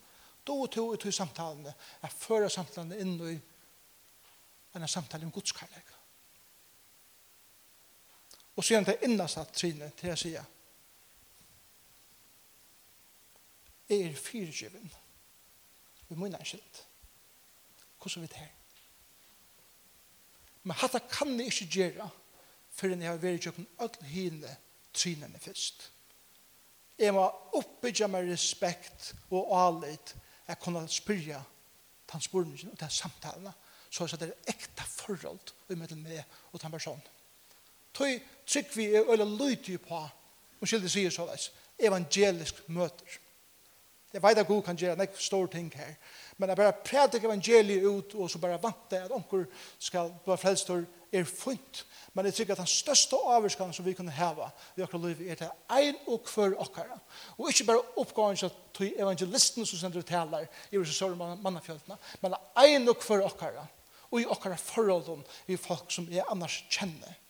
Då og to i to samtalene er fører samtalene inn i en samtale om Guds kærlighet. Og så gjerne det innast at trine til jeg sier er fyrtjøven vi må innan skilt, hvordan vi tar men hatt kan jeg ikke gjøre før jeg har vært i kjøkken alle hine trinene først Jeg må oppbygge meg respekt og alit. jeg kunne spyrja den spurningen og den samtalen så at det er ekta forhold i mellom meg og den personen. Tøy trygg vi er øyla lydig på og skilder sier såleis evangelisk møter. Jeg vet at Gud kan gjøre nek stor ting her. Men jeg bare prædik evangeliet ut, og så bare vant det at onker skal bli frelstor er funnet. Men jeg tykker at den største avvarskan som vi kunne heva i okra liv er til ein og hver okkara. Og ikke bare oppgående til tog evangelisten som sender taler i visse sørre mannafjøltene, men ein og hver okkara. Og i okkara forholden i folk som jeg annars kjenner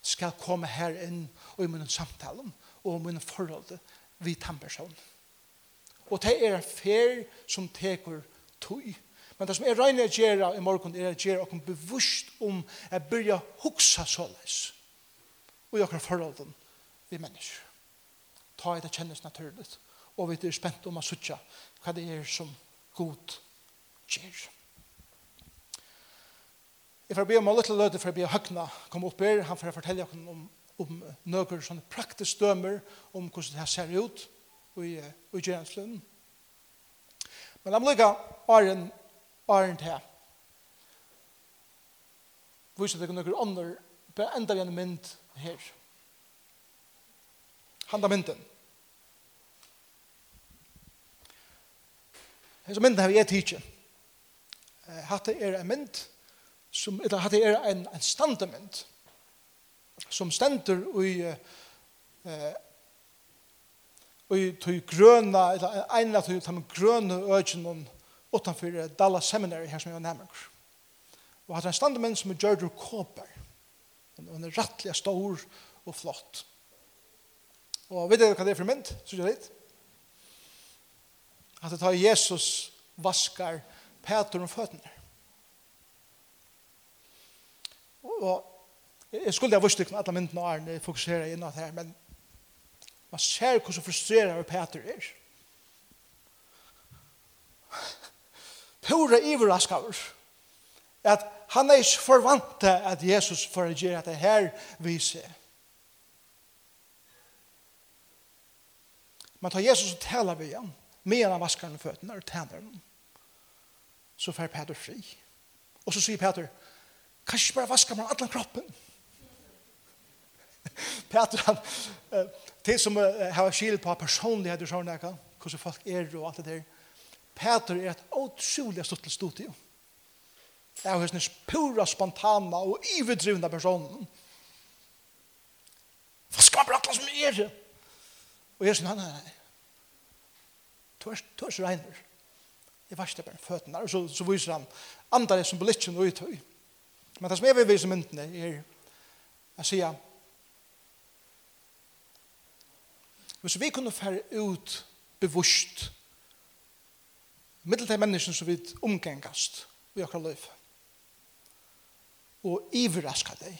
skal komme her inn og i munnen samtalen og i munnen forholdet vi tampersonen. Og det er en fer som teker tøy. Men det som er regner å gjøre i morgen, er å gjøre oss bevusst om å begynne å huske såleis. Og i akkurat forholden vi mennesker. Ta i det kjennes naturlig. Og vi er spent om å suttje hva det er som god gjør. Jeg får be om å lytte løte for å be høgna komme opp her. Han får fortelle om, om noen sånne praktiske dømer om hvordan det her ser ut i, i gjenslen. Men la meg lykke Arjen, Arjen til. Viser deg noen ånder, bare enda vi en mynd her. Handa mynden. Hesa mynden har vi et hitje. Hatta er en mynd, som, eller hatta er en, en standemynd, som stender i eh, og i tøy grøna, eller ein av tøy de grøna økjennom utanfor Dallas Seminary her som jeg var nærmere. Og hatt en standamenn som er Gjørdur Kåper. Han er rettelig stor og flott. Og vet dere hva det er for mynd? Så jeg litt? At det tar Jesus vaskar Peter om føttene. Og jeg skulle ha vist ikke alle myndene og Arne fokusere inn på det her, men Man ser hvordan frustreret Peter er. Pura iverraskaver. At han er ikke forvant at Jesus får gjøre det her viset. Men tar Jesus og taler vi igjen, medan han vaskar den føttene og tæner den, så får Peter fri. Og så sier Peter, kanskje bare vaskar man alle kroppen. Peter, han, til som uh, har skil på personlighet og sånn, hvordan folk er og alt det der. Peter er et utrolig stort til studio. Jeg har hørt pura, spontana og ivedrivende personen. Hva skal man prate som er? det? Og jeg sier, nei, nei, nei. Du er, du er så regner. Jeg var ikke bare føttene. Og så, så viser han andre som blir litt og uttøy. Men det som jeg vil vise myndene er, jeg sier, Hvis vi kunne fære ut bevusst middel til menneskene som vi omgengast i akkurat liv og ivraska deg.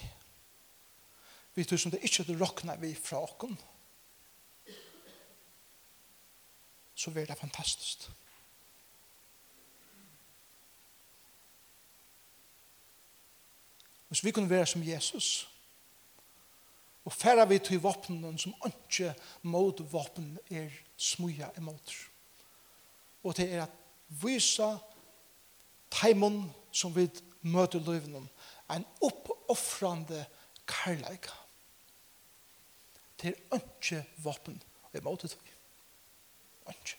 Vi tror som det ikke er råkna vi fra okken så blir det fantastisk. Hvis vi kunne være som Jesus og færa vi til våpnen som ikke mot våpen er smuja imot. Og det er at visa teimen som vi møter løyven en oppoffrande karlæg. Det er ikke våpen imot det. Ikke.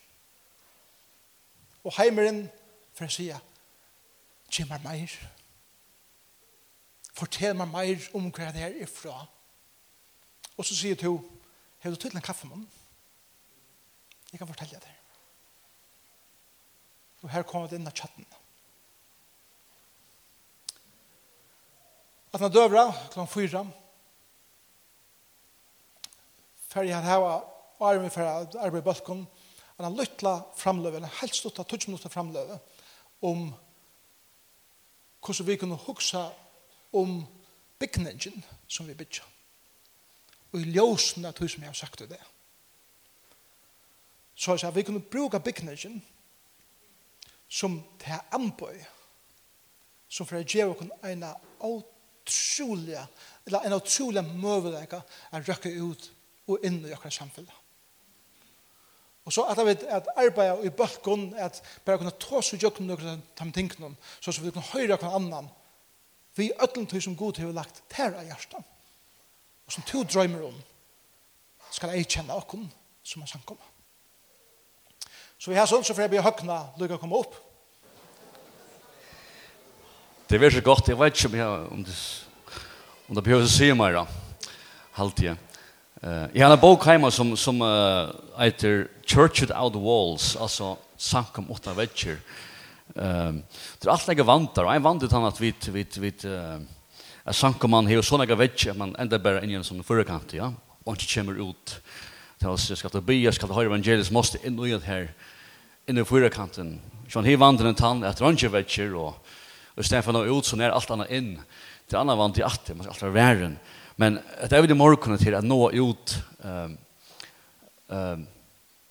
Og heimeren, for å si kjemmer meir. Fortell meg meir om hva det er ifra. Fortell Og så sier du, har du til en kaffemann? Jeg kan fortelle deg. Og her kommer det inn av chatten. At når døvra, klant fyra, fer jeg hava armen for arbeid i balkon, at han lytla framløve, en helt stutta, tutsk minutter framløve, om hvordan vi kunne hugsa om bygningen som vi bygger og i ljósen av tog som jeg har sagt det. Så jeg sa, vi kunne bruka bygningen som til anbøy, som for å gjøre oss en utrolig, eller en utrolig møvelega å røkke ut og inn i oss samfunnet. Og så at vi at arbeida i balkon at bare kunne ta seg gjøkken noen av de tingene så vi kunne høre kvar annan vi öllum tog som god har lagt tær av hjartan og som to drømmer om, skal jeg kjenne åkken som har samkommet. Så vi har sånn, så får jeg bli høkna lykke å komme opp. Det er veldig godt, jeg vet ikke om, jeg, om, det, om det behøver å si meg da, halvtid. Uh, jeg har en bok hjemme som, som uh, heter Church Without Walls, altså sankum utan vetsjer. Um, det er alt jeg vantar, og jeg vantar han at vi, vi, vi, uh, at sankoman har sånne gav vekk, man enda bare inn i en sånn forekant, ja, og ikke kommer ut til oss, jeg skal til by, jeg skal til høyre evangelisk, måste inn i det her, inn i forekanten, sånn hei vant den tann, at han ikke vekk, og, og stedet for noe ut, så er alt annet inn, til annet vant i atter, man skal alt være væren, men det er vel i morgenen til at nå ut, um, um,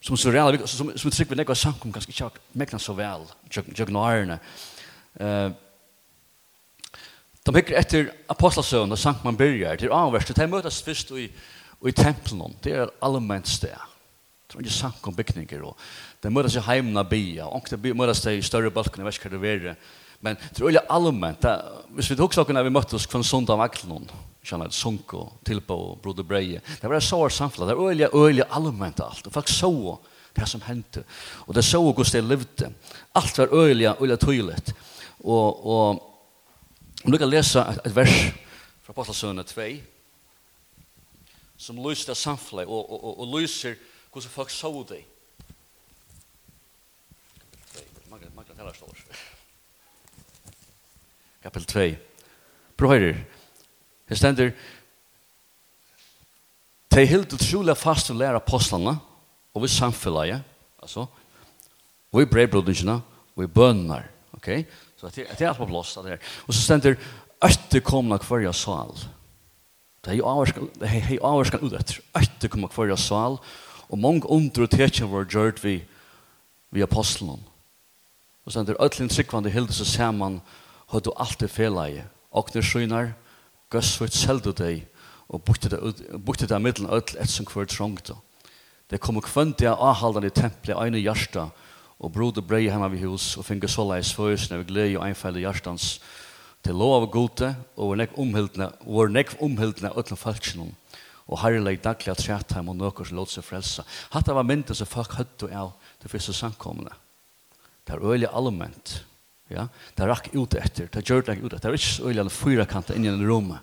som så reale, som, som trykker vi nekva sankom, kanskje ikke mekna så vel, tjøkna årene, eh, uh, De hikker etter apostelsøvn og Sankt man byrjar. Det er anverst. De møtes først i, i tempelen. Det er allmenn sted. Det er ikke sank om bygninger. De møtes i heimna bia. Og de møtes i større balkene. Jeg vet ikke hva det er. Men det er veldig allmenn. Hvis vi husker dere når vi møttes kvann sunda av Aglon, kjenner et sunk og tilpå og broder breie. Det var så var samfunnet. Det er veldig, veldig allmenn alt. Og folk så det som hendte. Og det så hvordan det levde. Alt var veldig, veldig tydelig. Og, og Om du kan lese et vers fra Apostelsønene 2, som lyser det samfunnet, og, og, og, og lyser hvordan folk så det. Kapitel 2. Brøyder, det stender, de helt utrolig fast og læra apostlene, og vi samfunnet, altså, og vi brevbrodingene, og vi bønner, ok? Så det är det på plats där. Och så ständer åtte komna kvarja sal. Det är ju avskan det är ju avskan ut efter. Åtte komna kvarja sal och många undrar täcker var gjort vi vi aposteln. Och sen där öllin tryckvande hilde så ser man hur du alltid är i. Och när skynar gøss för seldu dig och bukte det av det mellan öll ett som kvar trångt. Det kommer kvant det ahaldande templet ene hjärta og brod og brei hjemme ved hus, og finne såleis førsene av glede og einfeil i hjertens til lov av gode, og vår nekk omhildne, og vår nekk omhildne øtlen falskjennom, og herrelig daglig at træt heim og nøkker som låt seg frelsa. hatt var mynden som folk høtt av det første samkomne Det er øyelig allment, ja, det rakk ut etter, det gjør det ut etter, det er ikke så øyelig alle fyra kanter inn i en rom.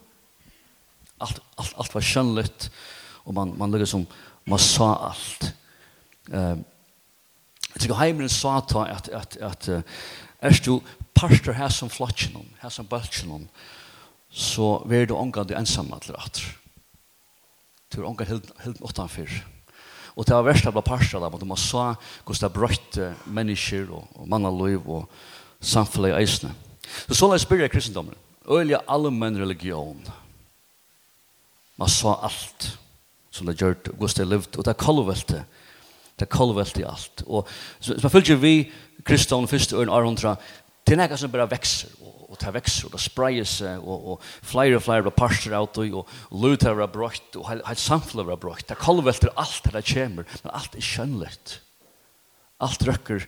Alt, alt, alt var skjønnligt, og man, man lukket som, man sa alt. Um, Jeg tykker heimeren sa ta at, at, at uh, er du parster her som flatsen, her som bølsen, så vil du omgang du til at. Du er omgang helt utenfor. Og det var verst av parster der, men man sa hvordan det brøtte mennesker og, og mann og liv og samfunnet i eisene. Så så la jeg spørre kristendommen. Øyelig allmenn religion. Man sa alt som det gjør, hvordan det levde, og det er kallvelte. Det Det er kolvelt i alt. Og så, så man følger vi kristne første øren århundra, det er noe som bare vekser, og, og det vekser, og det spreier seg, og, og flere og flere blir parster av det, og lut har vært brått, og helt samfunnet har brått. Det er kolvelt i alt det kommer, men alt er skjønnligt. Alt røkker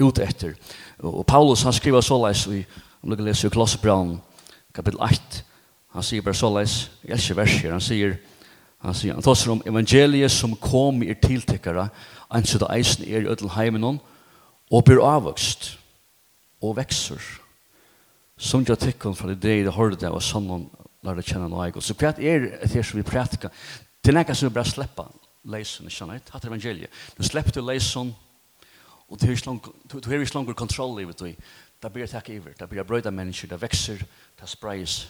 ut etter. Og, og Paulus han skriver såleis, i, om du kan lese i Klossebraun, kapittel 8, han sier bare så leis, jeg elsker verser, han sier, Han sier, han tar om evangeliet som kom i tiltekkere, anser det eisen er i ødelheimen og blir avvokst og vekser. Som jeg tikkene fra det deg, det hører det, og sånn lær det kjenne noe eget. Så hva er det som vi prætka? Det er ikke som vi bare slipper leisen, ikke sant? Hatt evangeliet. Du slipper til leisen, og du har ikke langer kontroll i det. Det blir takk iver, det blir brøyda mennesker, det vekser, det spreis,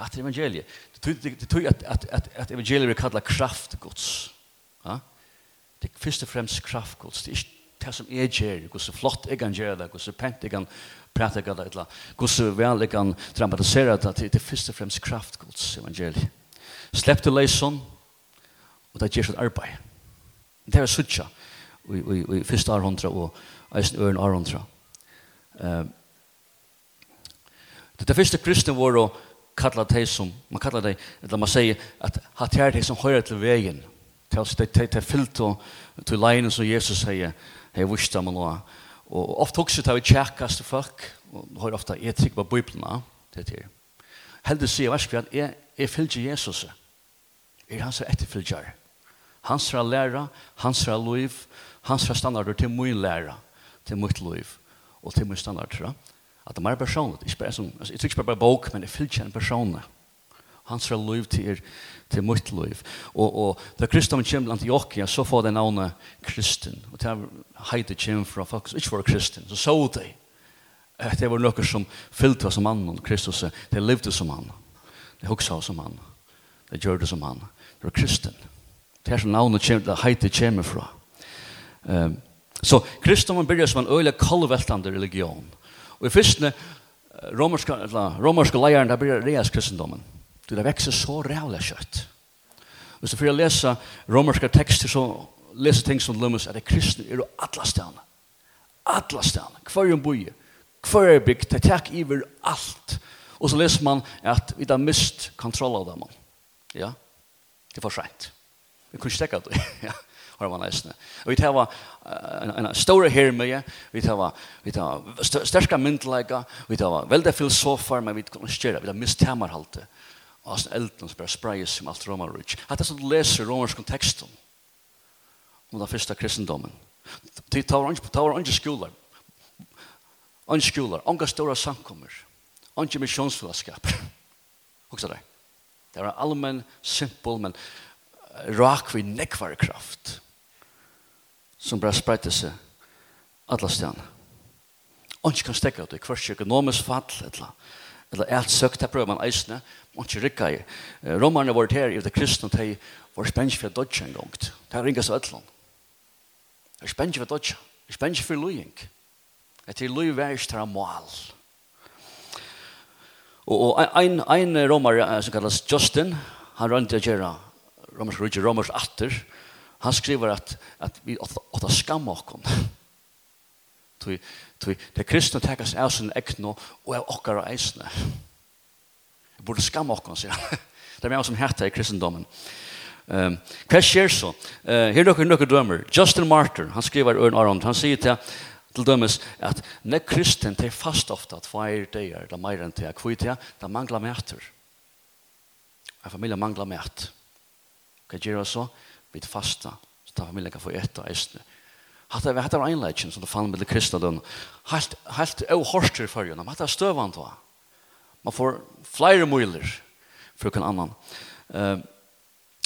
Att evangeliet. Det tror att att att att evangeliet kallar kraft Guds. Ja? Det är först och främst kraft Guds. Det är det som är ger, hur så flott jag kan göra det, hur så pent jag kan prata gada etla, hur så väl jag kan dramatisera det, det är först och främst kraft Guds evangeliet. Släpp till lejson, og det gjør sitt arbeid. Det er suttja i første århundra og eisen øren århundra. Det er første kristne var og kalla det som, man kalla det, eller man säger at hatt her det som höjer til vägen. til det det det fyllt til leinen som Jesus säger, hej visst man då. Och ofta också tar vi checkas till folk och har ofta etik på bibeln, det til Heldig sier vers kvart, jeg, jeg fylgjer Jesus. Jeg er hans etterfylgjer. Hans fra læra, hans fra liv, hans fra standarder til min læra, til mitt liv og til min standarder at det er mer personlig. Ikke bare som, altså, jeg tror ikke bare bok, men jeg fyller en personlig. Hans fra liv til, er, til mitt liv. Og, og da Kristian kommer til Antioquia, så får det navnet Kristen. Og det er heite kommer fra folk som ikke var kristen. Så så de at det var noe som fyllte som mannen, Kristus. Det levde som mann. Det hoksa som mann. Det gjør det som mann. Det var kristen. Det er som navnet kommer, det heite kommer fra. Um, så kristendommen begynner som en øyelig kallveltende religion. Og i fyrstene, romerske, romerske leieren, der blir reas kristendommen. Du, det vekser så rævlig kjøtt. Hvis du får lese romerska tekster, så leser ting som lømmes, at det kristne er jo alle stedene. Alle stedene. Hver en boje, hver en bygd, det tek iver alt. Og så leser man at vi har mist kontroll av dem. Ja, det er for sent. Vi kunne ikke stekke det. Ja har man eisne. Och vi tar var en stor hermøye, vi tar var vi tar starka myndleika, vi tar var veldig filosofer, men vi kan ikke gjøre, vi tar mistemer halte. Og sånn elden som bare sprayes som alt romar rich. Hatt er sånn du leser romersk kontekstum om den første kristendommen. Det tar var ikke skolar, ikke skolar, ikke store samkommer, ikke misjonsfellesskap. Hoksa det. Det var allmenn, simpel, men rak vi nekvare kraft som bare spreiter seg alle stedene. Og ikke kan stekke det, hver økonomisk fall, eller, eller alt søkt, det prøver man eisene, og ikke rikka i. Romerne var her, i det kristne, de var spennende for dodge en gang. Det er ringet seg etterland. Det er spennende for dodge, det er spennende for løying. Det er løy vær ikke til mål. Og ein, ein romare som kallas Justin, han rønte å gjøre romersk rydde, romersk atter, romersk Han skriver at, at vi åtta skam skamma oss. Tui, tui, det kristne tekas av sin ekno og av okkar og eisne. Vi burde skamma okkom, sier han. Det er meg som heter i kristendommen. Um, hva skjer så? Uh, her er dere noen dømer. Justin Martyr, han skriver Ørn Aron, han sier til, til dømes at når kristen tar fast ofte at hva er det er, det er mer enn det er kvitt, det mangler mæter. En familie mangler mæt. Hva gjør det så? vi fasta, så tar familjen kan få etta eisne. Hatta vi hattar legend som det fann med kristallun, helt, helt ohorster i fyrjun, hatta støvan va. Man får flere muiler for hver annan. Uh,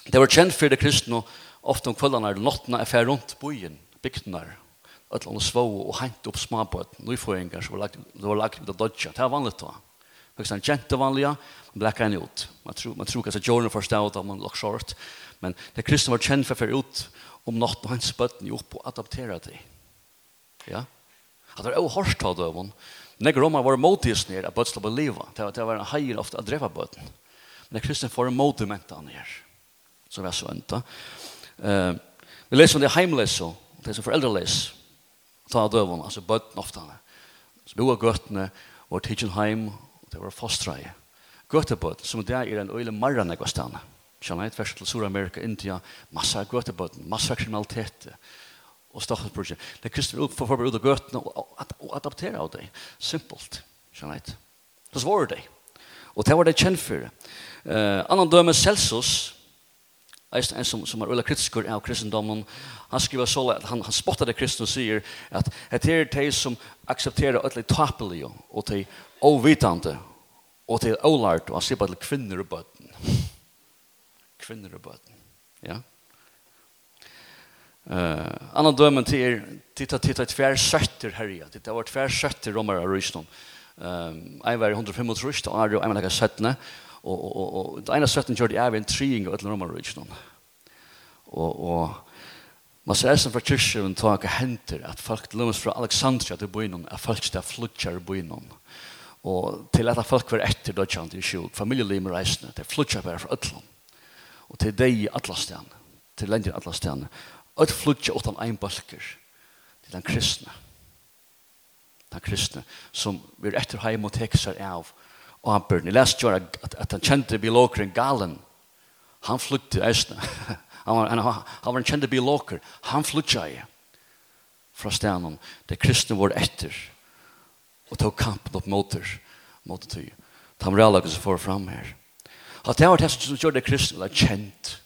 det var kjent for det kristna ofte om kveldarna er nottna er fer rundt bojen, bygdnar, öll anna svå og hent opp smabøt, nyføyingar som var lagt, det var lagt ut av dodja, det var vanligt to. Høgst han kjente vanliga, man blekka henne ut. Man tror, man tror kanskje Jordan forstod at man lagt short, Men det kristne var kjent for å føre ut om natten og hans bøtten jo på å adaptere det. Ja? At det er jo hårst av døven. Når romer var motis nere at bøtten ble livet. Det var, det var en heier ofte å dreve bøtten. Men det kristne får en motimenta nere. Som er så enda. Uh, vi leser om det heimlese, det som foreldre foreldrelese. Ta av døven, altså bøtten ofte. Så vi var gøttene, og tidsen heim, og det var fostreie. Gøttebøtten, som det er en øyne marran ekvastane. Ja? Kjallna et vers til Sur-Amerika, India, massa gøtebøtten, massa kriminalitet, og stakkelsbrudget. Det er kristne for forbered ut av gøtene og adaptere av det. Simpelt, kjallna et. Det svarer det. Og det var det kjent for. Uh, annan døme Celsus, en som, som er ulla kritisker av kristendommen, han skriver så at han, han spottar det kristne og sier at det er de som aksepterer ødelig tapelige og de ovitande og de olart, og han sier bare til kvinner og bøtten kvinner og bøten. Ja? Uh, Anna dømen til er, titta titta tver søtter herja, titta var tver søtter romer av rysnum. Um, ein var 105 trusht, og er jo ein lekka søttene, og, og, og, og det ene søtten kjørte det er en trying av ætlen romar av rysnum. Og, og man ser som fra kyrkjøven taka henter at folk til lømmes fra Alexandria til bøynum, at folk til flutjar bøynum. Og til at folk var etter dødjant i sjuk, familielimer reisende, til flutjar bare fra Øtland og til deg i atlastan, til lengre atlastan, og til flutja utan ein balker, til den kristne. Den kristne, som vi er etter heim og teker seg av avbørn. Jeg leste jo at, at han kjente biologeren galen, han flutja eisne, han var, han, han var en kjente biologer, han flutja i fra stenen, det kristne var etter, og tog kampen opp mot det, mot det tog. Tamralagen som får fram her. At det var det som gjør det kristne, eller kjent.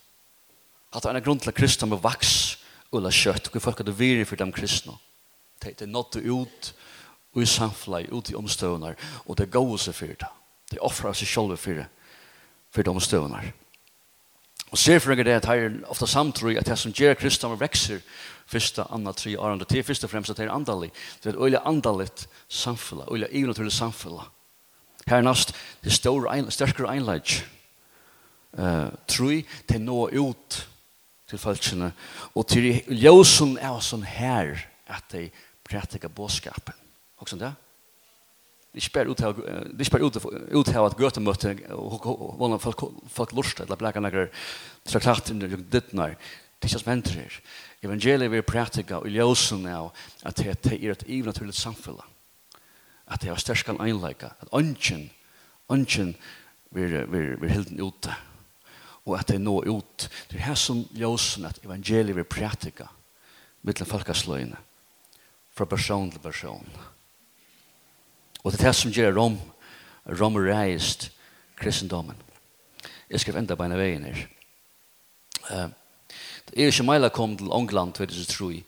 At det var en grunn til at kristne med vaks, eller kjøtt, hvor folk hadde vært for dem kristne. Det er nått ut, og i samfunnet, ut i omstøvene, og det går seg for det. Det offrer seg selv for det, for de omstøvene. Og ser for det at her ofte samtrøy at det som gjør kristne med vekser, første, andre, tre, andre, til først og fremst at det er andalig. Det er et øyelig andaligt samfunnet, øyelig evnaturlig samfunnet. Hernast, det er større, sterkere einleidje eh, troi til nå ut til folkene, og til ljøsen er sånn her at de prætika bådskapen. Og sånn det? Det er ikke bare ut av at gøtemøte og hvordan folk, folk lurste eller blækker noen traktater og dittner. Det er ikke som hender her. Evangeliet vil prætika og ljøsen av at det er et naturligt samfunn. At det er sterskene einleika. At ønsken, ønsken vil, vil, vil hilden ute og at det nå ut. Det er her som ljósen at evangeliet vil prætika mittlen folkasløyene fra person til person. Og det er det som gjør rom, rom reist kristendommen. Jeg skal enda beina veien her. Uh, det er ikke meila kom til England 2003.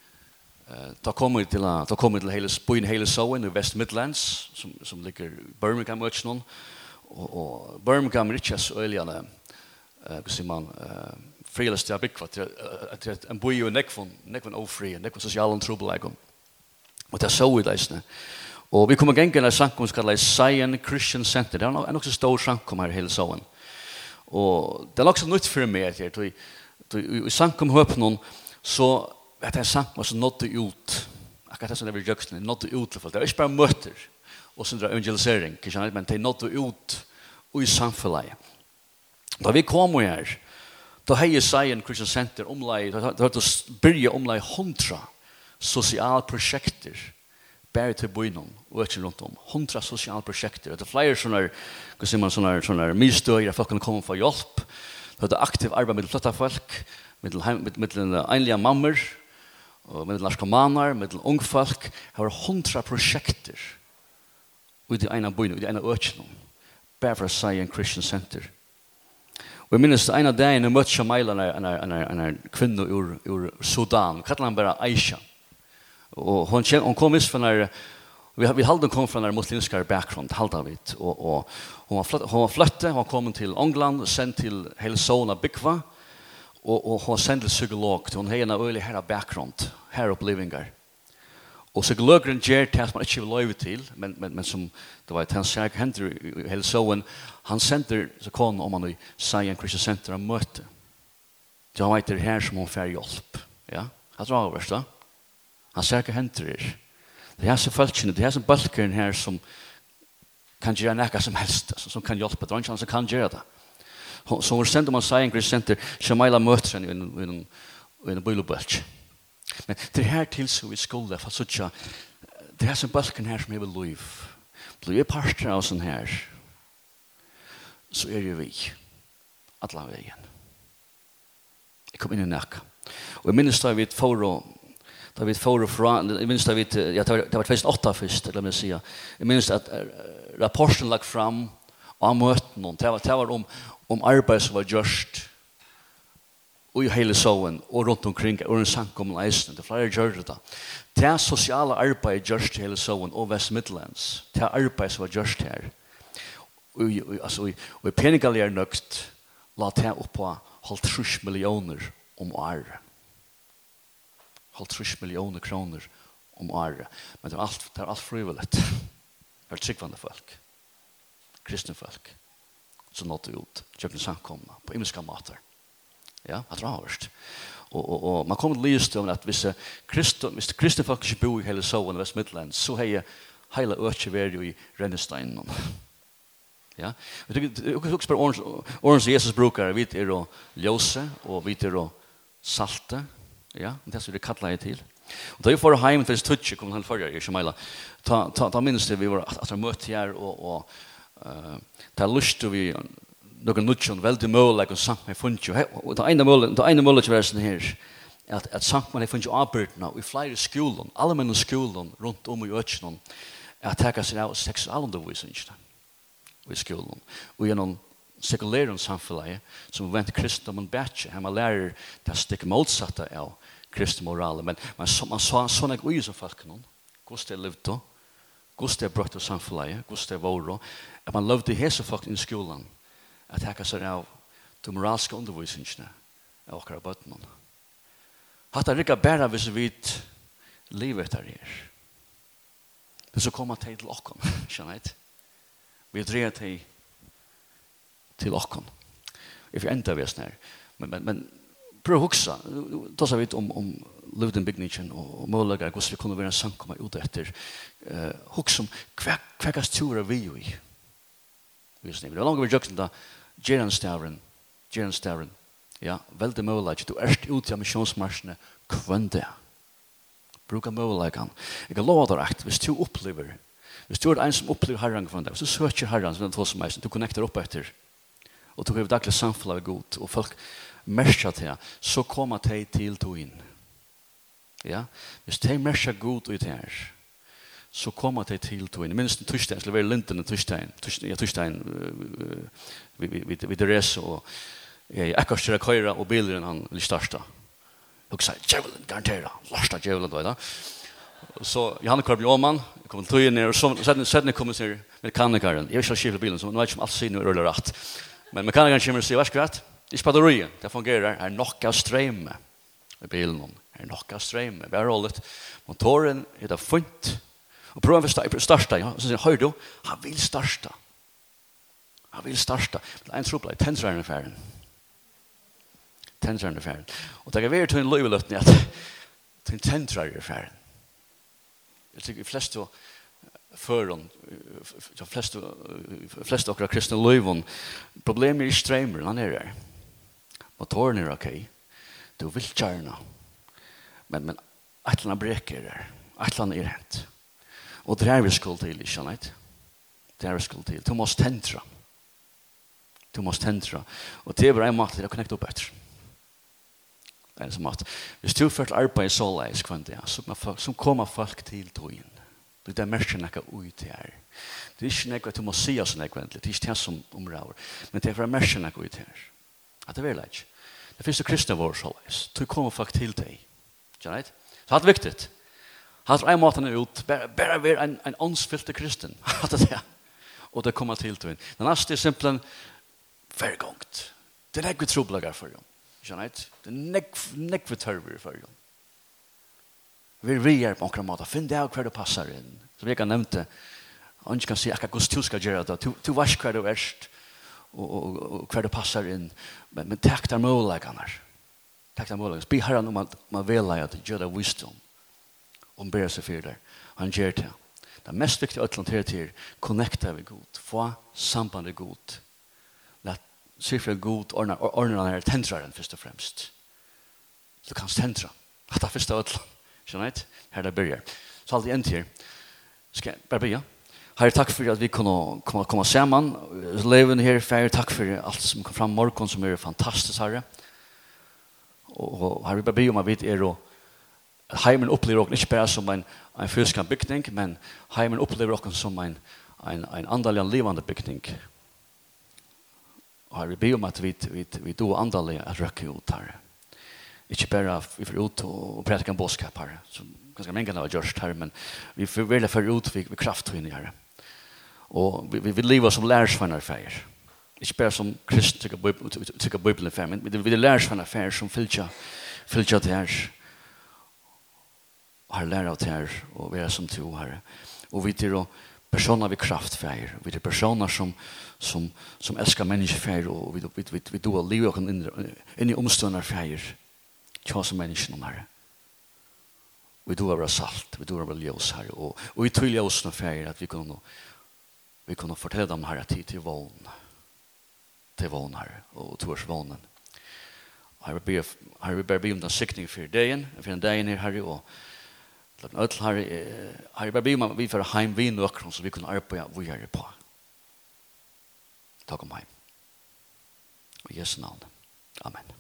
Uh, da kom vi til, da kom vi til hele, byen hele Soen i West Midlands, som, som ligger Birmingham Birmingham, og, og Birmingham er ikke så øyelig eh hvis man eh frilast jag bikva till att en boy och neck från neck från ofri och neck från social trouble like och det så vi där och vi kommer gänga när sankom ska läsa Zion Christian Center. Där är också stor sankom här hela sån och det är så nytt för mig här då i sankom höp någon så vet jag sankom så nått ut. Akkurat som det blir jöksen nått ut för det är bara möter och sen drar evangelisering kanske men det är ut och i samfället Da vi kom her, da har jeg seg en Christian Center omlai, da har jeg byrja omlai hundra sosiale prosjekter bare til bøynum og ikke rundt om. Hundra sosiale prosjekter. Det er flere sånne, hva sier man, sånne, sånne mistøyer, folk kan komme for hjelp. Det er aktiv arbeid med fløtta folk, med einlige mammer, med narkomaner, med ungfolk. Det var hundra prosjekter ut i ena bøynum, ut i ena økjennom. Bare for å si en Christian Center. Og jeg minnes en av dagen jeg møtte Shamaila, en kvinne ur, ur Sudan, kallet han bare Aisha. Og hon, kom, hon kom visst fra når, Vi vi hade kom från en muslimsk bakgrund halda vi och och hon var flytt, hon var flötte hon kom till England och sen till Helsona Bikva och och hon sen till psykolog. Hon hade en ölig här bakgrund här upplevelser Och så glögger en ger tas man inte lov till men men men som det var ett han säg händer hel sån han center så kon om man i Sion Christian Center och möte. Det var inte här som hon får hjälp. Ja? Han drar över så. Han säger händer. Det er så falskne, det er som balken her som kan gjøre noe som helst som kan hjelpe. Det var ikke han som kan gjøre det. Så hon sänder man Sion Christian Center Shamaila møter henne i en i Men det er her til så vi skulle, for så tja, det er som balken her som hever liv. Blir jeg parter av sånn her, så er jo vi, alle veien. Jeg kom inn i nekka. Og jeg minnes da vi får å Da vi får fra, jeg minns da vi, ja, det var, det var 2008 først, eller jeg si, jeg minns at rapporten lagt fram av møten, det var, det var om, om arbeid som var gjørst og i hele soven og rundt omkring og en sankomne eisen. Det er flere gjør det da. Det er sosiale arbeid gjørst i hele soven og West Midlands. Det er arbeid som var gjørst her. Og, og, altså, og, og i peningaljer nøkt la det opp på halvt trus millioner om året. Halvt trus millioner kroner om året. Men det er alt, det er alt frivilligt. Det er tryggvande folk. Kristne folk. Som nådde ut. Kjøpne samkomna på imenska mater. Ja, at ravst. Og, og, og man kommer til lystøvn at hvis kristne, hvis kristne folk ikke bor i hele soven i West så har jeg hele økje vært i Rennesteinen. Ja, vi kan også spørre årens Jesus brukar, vi er å ljøse, og vi er å salte, ja, det er så det kallar jeg til. Og da vi får heim til Tutsi, kom han forrige, i Shemaila, ta, ta, ta minnes det vi var at, at møtte her, og, og uh, ta lust vi någon nutjon väldigt mål like samt med funch och det ena målet det ena målet at sen her, at, at samt man funch arbetarna vi flyr skolan alla män i skolan runt om i öknen att ta sig av sexualundervisning i skolan och genom sekulären samfunnet som vent kristendomen bättre hemma lärare där stick motsatta av kristen moral men man som man sa såna grejer som folk någon koste levt då koste bröt och samfunnet koste voro att man lovde hesa folk i skolan at hekka seg av de moralske undervisningene av okkara Hatt Hatta ikke bæra hvis vi livet etter her. Men så kommer det til okkon, skjønner jeg. Vi dreier til til okkon. Jeg får enda vi her. Men, men, men prøv å huksa. Da sa vi om, om Luden bygningen og, og målager, vi kunne være samkomma ut etter. Uh, huksa om hva, hva tura vi jo i. Vi snir, det var langt vi jøkken da, Gerenstavren, Gerenstavren, ja, veldig mulig, du erst ut av misjonsmarsjene kvann. Bruka mulig han. Jeg kan lova deg at hvis du opplever, hvis du er en som opplever herren kvann det, hvis du søker herren, så er det som er, du connecter opp etter, og du har daglig samfunnet god, og folk merker til, så kommer de til to inn. Ja, hvis de merker god ut her, så kommer det til to inn. Minst en tørstegn, skulle være linten en tørstegn, tørstegn vid Therese, og jeg er akkurat kjører køyre, og bilen han blir største. Og sier, djevelen, garantera, larsta djevelen, da, da. Så Johanne Kvarby Åman, jeg kom tøyen ned, og så settene kommer til mekanikeren, jeg vil ikke skille bilen, så nå er ikke om alt siden og røller rett. Men mekanikeren kommer og sier, vær skvært, ikke batterien, det fungerer, er nok av strømme i bilen, er nok av strømme, bare holdet. Motoren er det funnet, Og prøv å starte, ja. Så sier han, du, han vil starte. Han vil største. Men en trobla, tenser han i ferden. Tenser han i ferden. Og det kan være til en løyveløtten at til en tenser i ferden. Jeg tykker de fleste føren, de fleste, de fleste okra kristne løyven, problemet er i streimer, han er her. Motoren er ok. Du vil kjærna. Men, men, Atlan brekker er. Atlan er hent. Og det er vi skuld til, ikke sant? Det er vi skuld til. Du må tentra. Du må tentra. Og det er bare en måte til å connecte opp etter. Det er en som at, hvis du først arbeid så leis kvann det, så, kommer folk til togjen. Du det mest ekka ui til her. Det er ikke nekka at du må si oss nekka endelig. Det er ikke det som omraver. Men det er for enn ekka ui til her. At det er veldig. Det finnes jo kristne vår så leis. Du kommer folk til deg. Ikke sant? Så det er viktig. Hans en måte er ut, bare, bare være en, en åndsfylte kristen. Hatt det det. Og det kommer til til. Den neste er simpelthen vergongt. Det er ikke trobelager for dem. Skjønner jeg? Det er nekk, tørver for dem. Vi rier på omkring måte. Finn det av hver du passer inn. Som jeg har nevnt det. Han kan si akkurat hvordan du skal gjøre det. Du, vet hver du erst og, og, og hver du passer inn. Men, men takk der mulighetene. Takk der mulighetene. Be herren om at man vil at du gjør det visdom om ber seg for der. Han gjør det. Det er mest viktige øtland her til connecta vi god, få sambandet god. Lat siffra god ordna, ordna her tentraren først og fremst. Du kan tentra. At det første utlande. Skjønner jeg? Her det begynner. Så alt igjen til. Skal jeg bare begynne? Herre, takk for at vi kunne komme, komme sammen. Leven her, Herre, takk for alt som kom fram morgen, som er fantastisk, Herre. Og, og Herre, vi bare byrja om at vi er og heimen opplever oss ikke bare som en, en fysisk bygning, men heimen opplever oss som en, en, en andelig livende bygning. Og jeg ber om at vi, vi, vi do andelig at røkke ut her. Ikke bare vi får ut og, og prædike en bådskap her, som ganske mange har gjort her, men vi får veldig for ut vi, vi kraft inn her. Og vi, vi, vi lever som lærersvenner feir. Ikke bare som kristne tykker Bibelen feir, men vi, vi er lærersvenner feir som fylltja, fylltja det her og har lært av det og vi er som to, her. Og vi er personer vi kraftfärger. Vi er personer som, som, som älskar människor og vi, vi, vi, vi doer livet och inn i omstående färger. Tja som människan, Herre. Vi doer våra salt, vi doer våra ljøs Herre. og, og vi tydliga oss några färger at vi kunne, vi kunne fortelle dem, her tid til vågen. til vågen, Herre, och till oss Her vil vi be om den siktning for dagen, for den dagen, Herre, og Lagt öll Här har bara bima vi för hem vi nu också så vi kan arbeta vi är på. Tack om hem. Och Jesu namn. Amen.